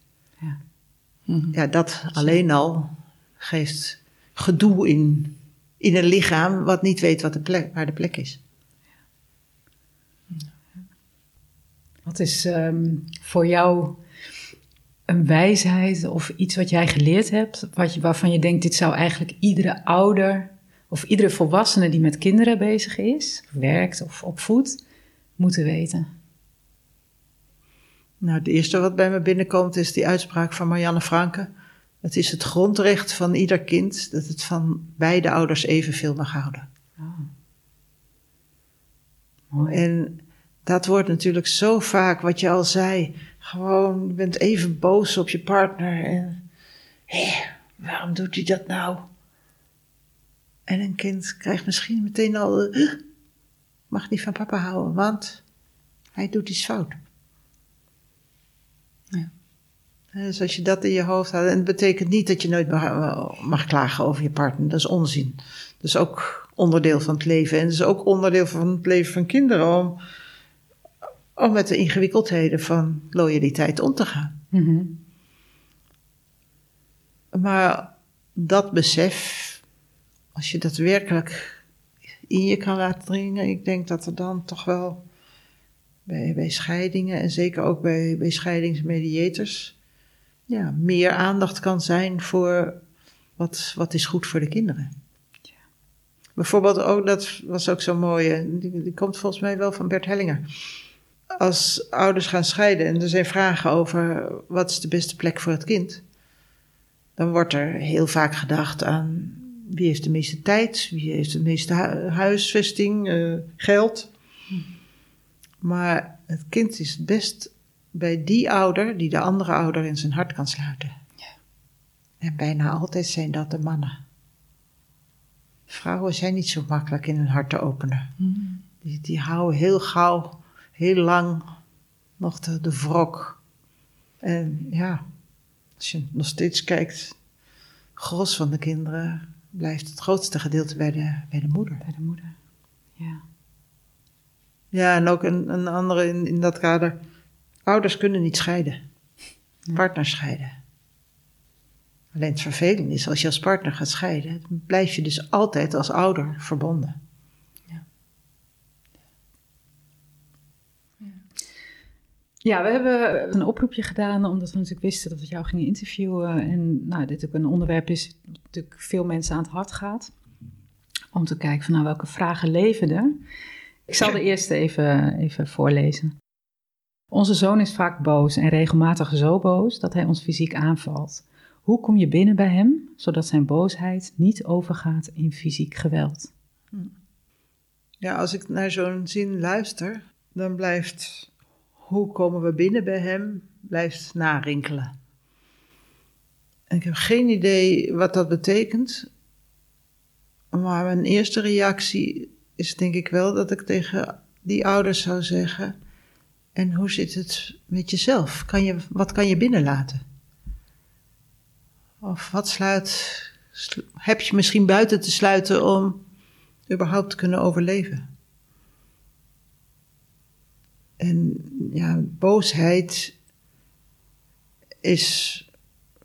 Ja, mhm. ja dat alleen al geeft gedoe in, in een lichaam wat niet weet wat de plek, waar de plek is. Wat is um, voor jou een wijsheid of iets wat jij geleerd hebt, wat je, waarvan je denkt, dit zou eigenlijk iedere ouder of iedere volwassene die met kinderen bezig is, werkt of opvoedt, moeten weten? Nou, het eerste wat bij me binnenkomt is die uitspraak van Marianne Franke. Het is het grondrecht van ieder kind dat het van beide ouders evenveel mag houden. Oh. En dat wordt natuurlijk zo vaak, wat je al zei, gewoon, je bent even boos op je partner. En, hé, waarom doet hij dat nou? En een kind krijgt misschien meteen al, uh, mag niet van papa houden, want hij doet iets fout. Ja. Dus als je dat in je hoofd houdt, en het betekent niet dat je nooit mag, mag klagen over je partner, dat is onzin. Dat is ook onderdeel van het leven. En dat is ook onderdeel van het leven van kinderen om om met de ingewikkeldheden van loyaliteit om te gaan. Mhm. Maar dat besef, als je dat werkelijk in je kan laten dringen, ik denk dat er dan toch wel bij, bij scheidingen en zeker ook bij, bij scheidingsmediators, ja, meer aandacht kan zijn voor wat, wat is goed voor de kinderen. Ja. Bijvoorbeeld ook, dat was ook zo mooi, die, die komt volgens mij wel van Bert Hellinger als ouders gaan scheiden en er zijn vragen over wat is de beste plek voor het kind, dan wordt er heel vaak gedacht aan wie heeft de meeste tijd, wie heeft de meeste huisvesting, uh, geld. Maar het kind is het best bij die ouder die de andere ouder in zijn hart kan sluiten. Ja. En bijna altijd zijn dat de mannen. Vrouwen zijn niet zo makkelijk in hun hart te openen. Mm. Die, die houden heel gauw heel lang nog de, de wrok. En ja, als je nog steeds kijkt, gros van de kinderen blijft het grootste gedeelte bij de, bij de moeder. Bij de moeder, ja. Ja, en ook een, een andere in, in dat kader. Ouders kunnen niet scheiden. Partners scheiden. Alleen het vervelende is, als je als partner gaat scheiden, blijf je dus altijd als ouder verbonden. Ja, we hebben een oproepje gedaan omdat we natuurlijk wisten dat we jou gingen interviewen. En nou, dit ook een onderwerp is dat natuurlijk veel mensen aan het hart gaat. Om te kijken van nou, welke vragen leven er. Ik zal de eerste even, even voorlezen. Onze zoon is vaak boos en regelmatig zo boos dat hij ons fysiek aanvalt. Hoe kom je binnen bij hem, zodat zijn boosheid niet overgaat in fysiek geweld? Ja, als ik naar zo'n zin luister, dan blijft hoe komen we binnen bij hem, blijft narinkelen. En ik heb geen idee wat dat betekent, maar mijn eerste reactie is denk ik wel dat ik tegen die ouders zou zeggen: En hoe zit het met jezelf? Kan je, wat kan je binnenlaten? Of wat sluit, heb je misschien buiten te sluiten om überhaupt te kunnen overleven? En ja, boosheid is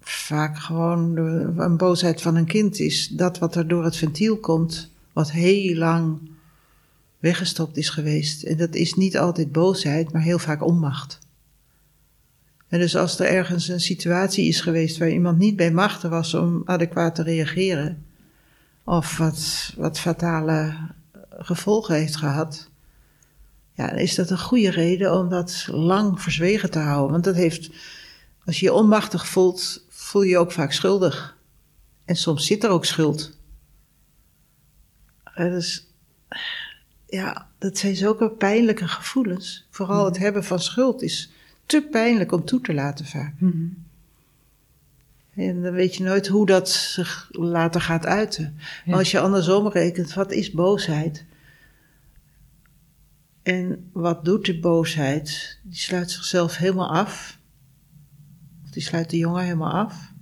vaak gewoon een boosheid van een kind is dat wat er door het ventiel komt, wat heel lang weggestopt is geweest. En dat is niet altijd boosheid, maar heel vaak onmacht. En dus als er ergens een situatie is geweest waar iemand niet bij machten was om adequaat te reageren, of wat, wat fatale gevolgen heeft gehad, ja, dan is dat een goede reden om dat lang verzwegen te houden. Want dat heeft, als je je onmachtig voelt, voel je je ook vaak schuldig. En soms zit er ook schuld. Dus ja, dat zijn zulke pijnlijke gevoelens. Vooral het mhm. hebben van schuld is te pijnlijk om toe te laten vaak. Mhm. En dan weet je nooit hoe dat zich later gaat uiten. Maar als je andersom rekent, wat is boosheid? En wat doet de boosheid? Die sluit zichzelf helemaal af. Of die sluit de jongen helemaal af.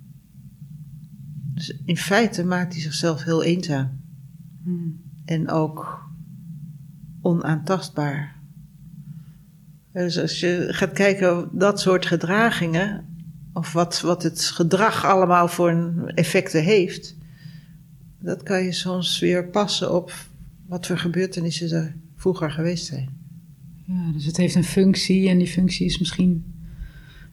Dus in feite maakt hij zichzelf heel eenzaam. Hmm. En ook onaantastbaar. Dus als je gaat kijken dat soort gedragingen, of wat, wat het gedrag allemaal voor effecten heeft, dat kan je soms weer passen op wat voor gebeurtenissen er vroeger geweest zijn. Ja, dus het heeft een functie en die functie is misschien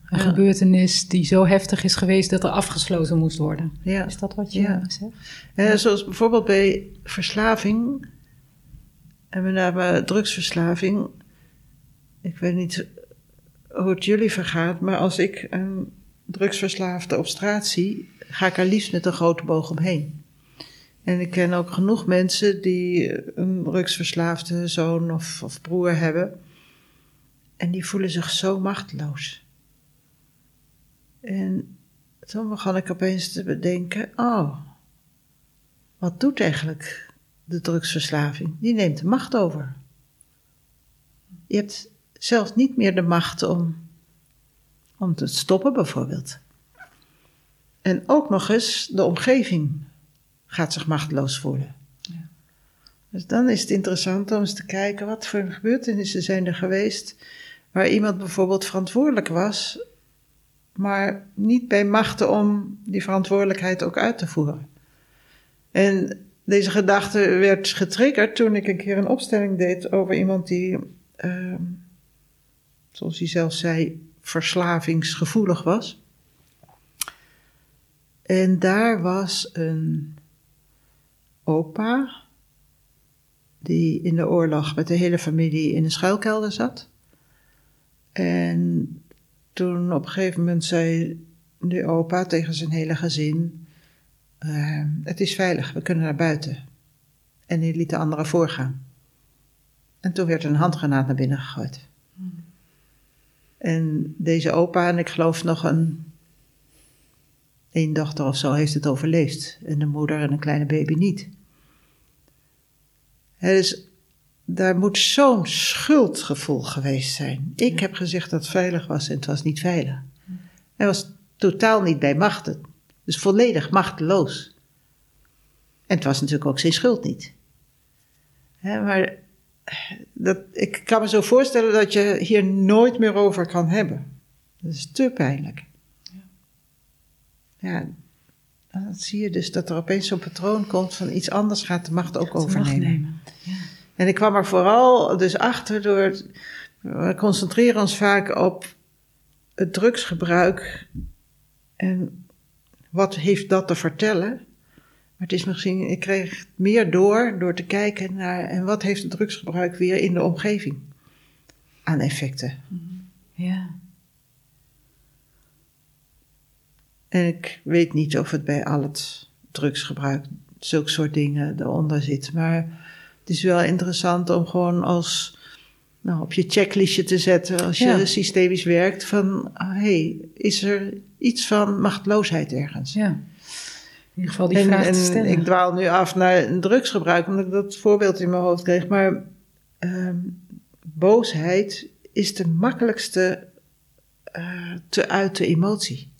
een gebeurtenis die zo heftig is geweest dat er afgesloten moest worden. Ja. Is dat wat je ja. zegt? Ja, zoals bijvoorbeeld bij verslaving, en met name drugsverslaving. Ik weet niet hoe het jullie vergaat, maar als ik een drugsverslaafde op straat zie, ga ik er liefst met een grote boog omheen. En ik ken ook genoeg mensen die een drugsverslaafde zoon of, of broer hebben. En die voelen zich zo machteloos. En toen begon ik opeens te bedenken: oh, wat doet eigenlijk de drugsverslaving? Die neemt de macht over. Je hebt zelfs niet meer de macht om, om te stoppen, bijvoorbeeld. En ook nog eens de omgeving gaat zich machteloos voelen. Ja. Dus dan is het interessant om eens te kijken wat voor gebeurtenissen zijn er geweest waar iemand bijvoorbeeld verantwoordelijk was, maar niet bij machten om die verantwoordelijkheid ook uit te voeren. En deze gedachte werd getriggerd toen ik een keer een opstelling deed over iemand die, uh, zoals hij zelf zei, verslavingsgevoelig was. En daar was een opa die in de oorlog met de hele familie in een schuilkelder zat. En toen op een gegeven moment zei de opa tegen zijn hele gezin: uh, Het is veilig, we kunnen naar buiten. En die liet de anderen voorgaan. En toen werd een handgranaat naar binnen gegooid. En deze opa en ik geloof nog een één dochter of zo heeft het overleefd. En de moeder en een kleine baby niet. dus daar moet zo'n schuldgevoel geweest zijn. Ik heb gezegd dat het veilig was en het was niet veilig. Hij was totaal niet bij machten. Dus volledig machteloos. En het was natuurlijk ook zijn schuld niet. Hè, maar dat, ik kan me zo voorstellen dat je hier nooit meer over kan hebben. Dat is te pijnlijk. Ja, dan zie je dus dat er opeens zo'n patroon komt van iets anders gaat de macht ook overnemen. Ja. En ik kwam er vooral dus achter door. We concentreren ons vaak op het drugsgebruik en wat heeft dat te vertellen. Maar het is misschien, ik kreeg meer door door te kijken naar en wat heeft het drugsgebruik weer in de omgeving aan effecten. Ja. En ik weet niet of het bij al het drugsgebruik, zulke soort dingen eronder zit. Maar het is wel interessant om gewoon als, nou, op je checklistje te zetten als je systemisch werkt. Van, hé, hey, is er iets van machteloosheid ergens? Ja. In ieder geval die vraag en, te stellen. Ik dwaal nu af naar drugsgebruik, omdat ik dat voorbeeld in mijn hoofd kreeg. Maar uh, boosheid is de makkelijkste uh, te uiten emotie.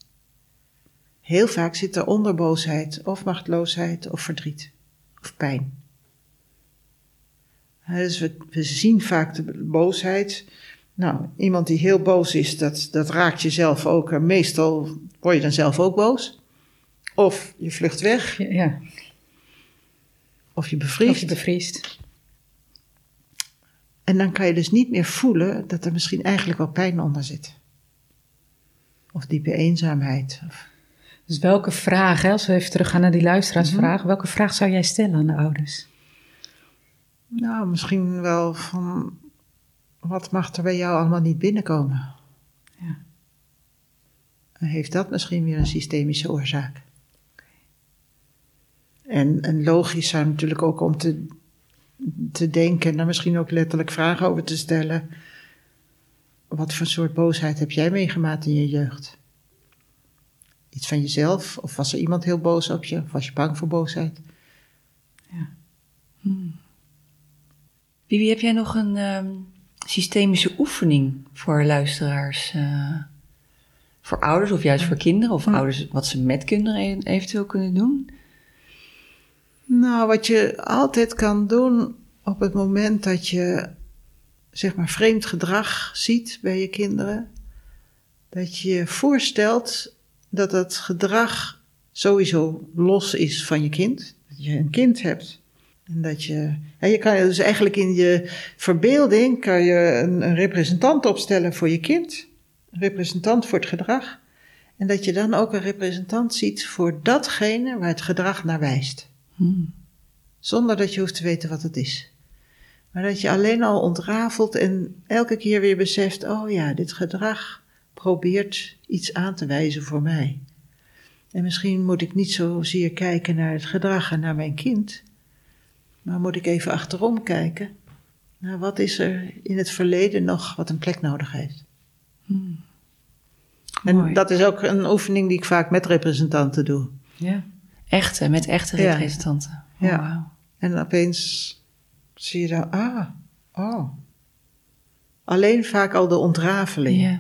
Heel vaak zit er onder boosheid of machteloosheid of verdriet of pijn. Dus we, we, zien vaak de boosheid. Nou, iemand die heel boos is, dat, dat raakt jezelf ook. En meestal word je dan zelf ook boos. Of je vlucht weg. Ja. Of je bevriest. Of je bevriest. En dan kan je dus niet meer voelen dat er misschien eigenlijk wel pijn onder zit. Of diepe eenzaamheid. Of dus welke vraag, hè, als we even teruggaan naar die luisteraarsvraag, mm -hmm. welke vraag zou jij stellen aan de ouders? Nou, misschien wel van wat mag er bij jou allemaal niet binnenkomen? Ja. Heeft dat misschien weer een systemische oorzaak? En, en logisch zou natuurlijk ook om te, te denken en daar misschien ook letterlijk vragen over te stellen. Wat voor soort boosheid heb jij meegemaakt in je jeugd? Iets van jezelf? Of was er iemand heel boos op je? Of was je bang voor boosheid? Ja. Hmm. Bibi, heb jij nog een um, systemische oefening voor luisteraars? Uh, voor ouders of juist voor kinderen? Of ouders wat ze met kinderen eventueel kunnen doen? Nou, wat je altijd kan doen op het moment dat je zeg maar vreemd gedrag ziet bij je kinderen, dat je je voorstelt dat het gedrag sowieso los is van je kind. Dat je een kind hebt. En dat je, ja, je kan dus eigenlijk in je verbeelding kan je een, een representant opstellen voor je kind. Een representant voor het gedrag. En dat je dan ook een representant ziet voor datgene waar het gedrag naar wijst. Hmm. Zonder dat je hoeft te weten wat het is. Maar dat je alleen al ontrafelt en elke keer weer beseft: oh ja, dit gedrag probeert iets aan te wijzen voor mij. En misschien moet ik niet zozeer kijken naar het gedrag en naar mijn kind, maar moet ik even achterom kijken naar wat is er in het verleden nog wat een plek nodig heeft. Hmm. En Mooi. dat is ook een oefening die ik vaak met representanten doe. Ja. Echte, met echte Ja. representanten. Oh, Ja. En opeens zie je dan, ah, oh. Alleen vaak al de ontrafeling. Ja.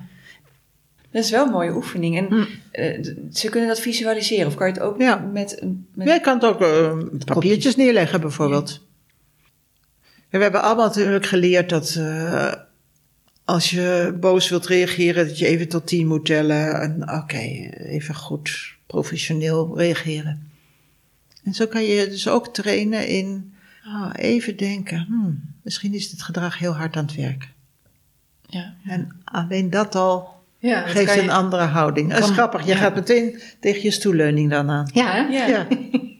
Dat is wel een mooie oefening. En Hm. eh, ze kunnen dat visualiseren. Of kan je het ook Ja. met... Ja, je kan het ook eh, papiertjes neerleggen bijvoorbeeld. We hebben allemaal natuurlijk geleerd dat eh, als je boos wilt reageren, dat je even tot tien moet tellen. En oké, even goed professioneel reageren. En zo kan je dus ook trainen in ah, even denken, hmm, misschien is dit gedrag heel hard aan het werk. Ja. En alleen dat al Ja, dat geeft je- een andere houding. Dat is grappig, je ja. gaat meteen tegen je stoelleuning dan aan. Ja, hè? Ja. Ja,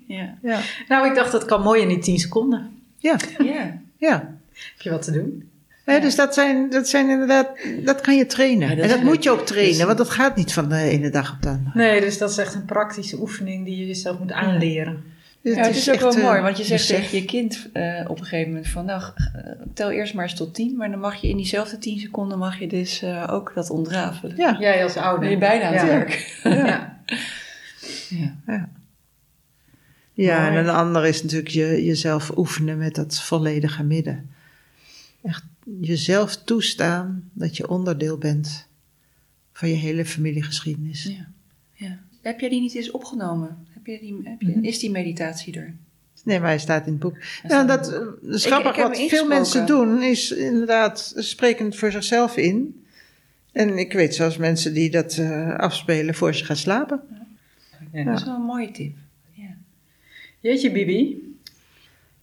Ja. ja, Nou, ik dacht dat kan mooi in die 10 seconden. ja. ja. ja. Heb je wat te doen? Hè, dus dat zijn, dat zijn inderdaad, dat kan je trainen. Ja, dat en dat moet je ook trainen, Dus- want dat gaat niet van de ene dag op de andere. Nee, dus dat is echt een praktische oefening die je jezelf moet aanleren. Ja, het is ook wel eh, mooi, want je zegt besef. tegen je kind eh, op een gegeven moment van, nou, eh, tel eerst maar eens tot tien, maar dan mag je in diezelfde tien seconden mag je dus eh, ook dat ontrafelen. Ja, Jij als ouder. ben je bijna aan het Ja. werk. Ja. Ja. ja en een ander is natuurlijk je, jezelf oefenen met dat volledige midden. echt jezelf toestaan dat je onderdeel bent van je hele familiegeschiedenis. Ja. ja. Heb jij die niet eens opgenomen? Heb je die, heb je, Mhm. Is die meditatie er? Nee, maar hij staat in het boek. Ja, in dat is grappig. wat veel mensen doen, is inderdaad sprekend voor zichzelf in. En ik weet zelfs mensen die dat eh, afspelen voor ze gaan slapen. Ja. Dat is wel een mooie tip. Ja. Jeetje, Bibi.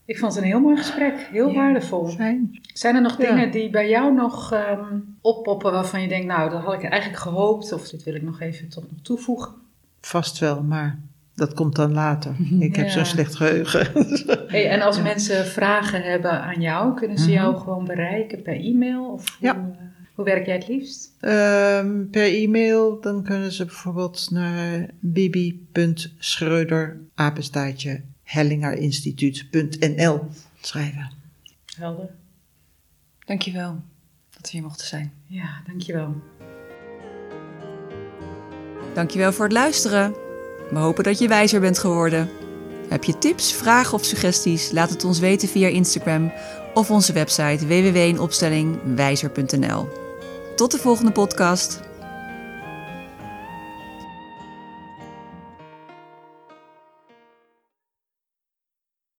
Ik vond het een heel mooi gesprek. Heel Ja. waardevol. Fijn. Zijn er nog Ja. dingen die bij jou nog ehm, oppoppen waarvan je denkt, nou, dat had ik eigenlijk gehoopt, of dit wil ik nog even toch nog toevoegen? Vast wel, maar dat komt dan later. Ik heb Ja. zo'n slecht geheugen. Hey, en als mensen vragen hebben aan jou, kunnen ze Mhm. jou gewoon bereiken per e-mail? Of Ja. hoe, eh, hoe werk jij het liefst? Ehm, per e-mail, dan kunnen ze bijvoorbeeld naar bibi.schreuder, apenstaartje, hellingerinstituut.nl schrijven. Helder. Dankjewel dat we hier mochten zijn. Ja, dankjewel. Dankjewel voor het luisteren. We hopen dat je wijzer bent geworden. Heb je tips, vragen of suggesties? Laat het ons weten via Instagram of onze website www.inopstellingwijzer.nl. Tot de volgende podcast.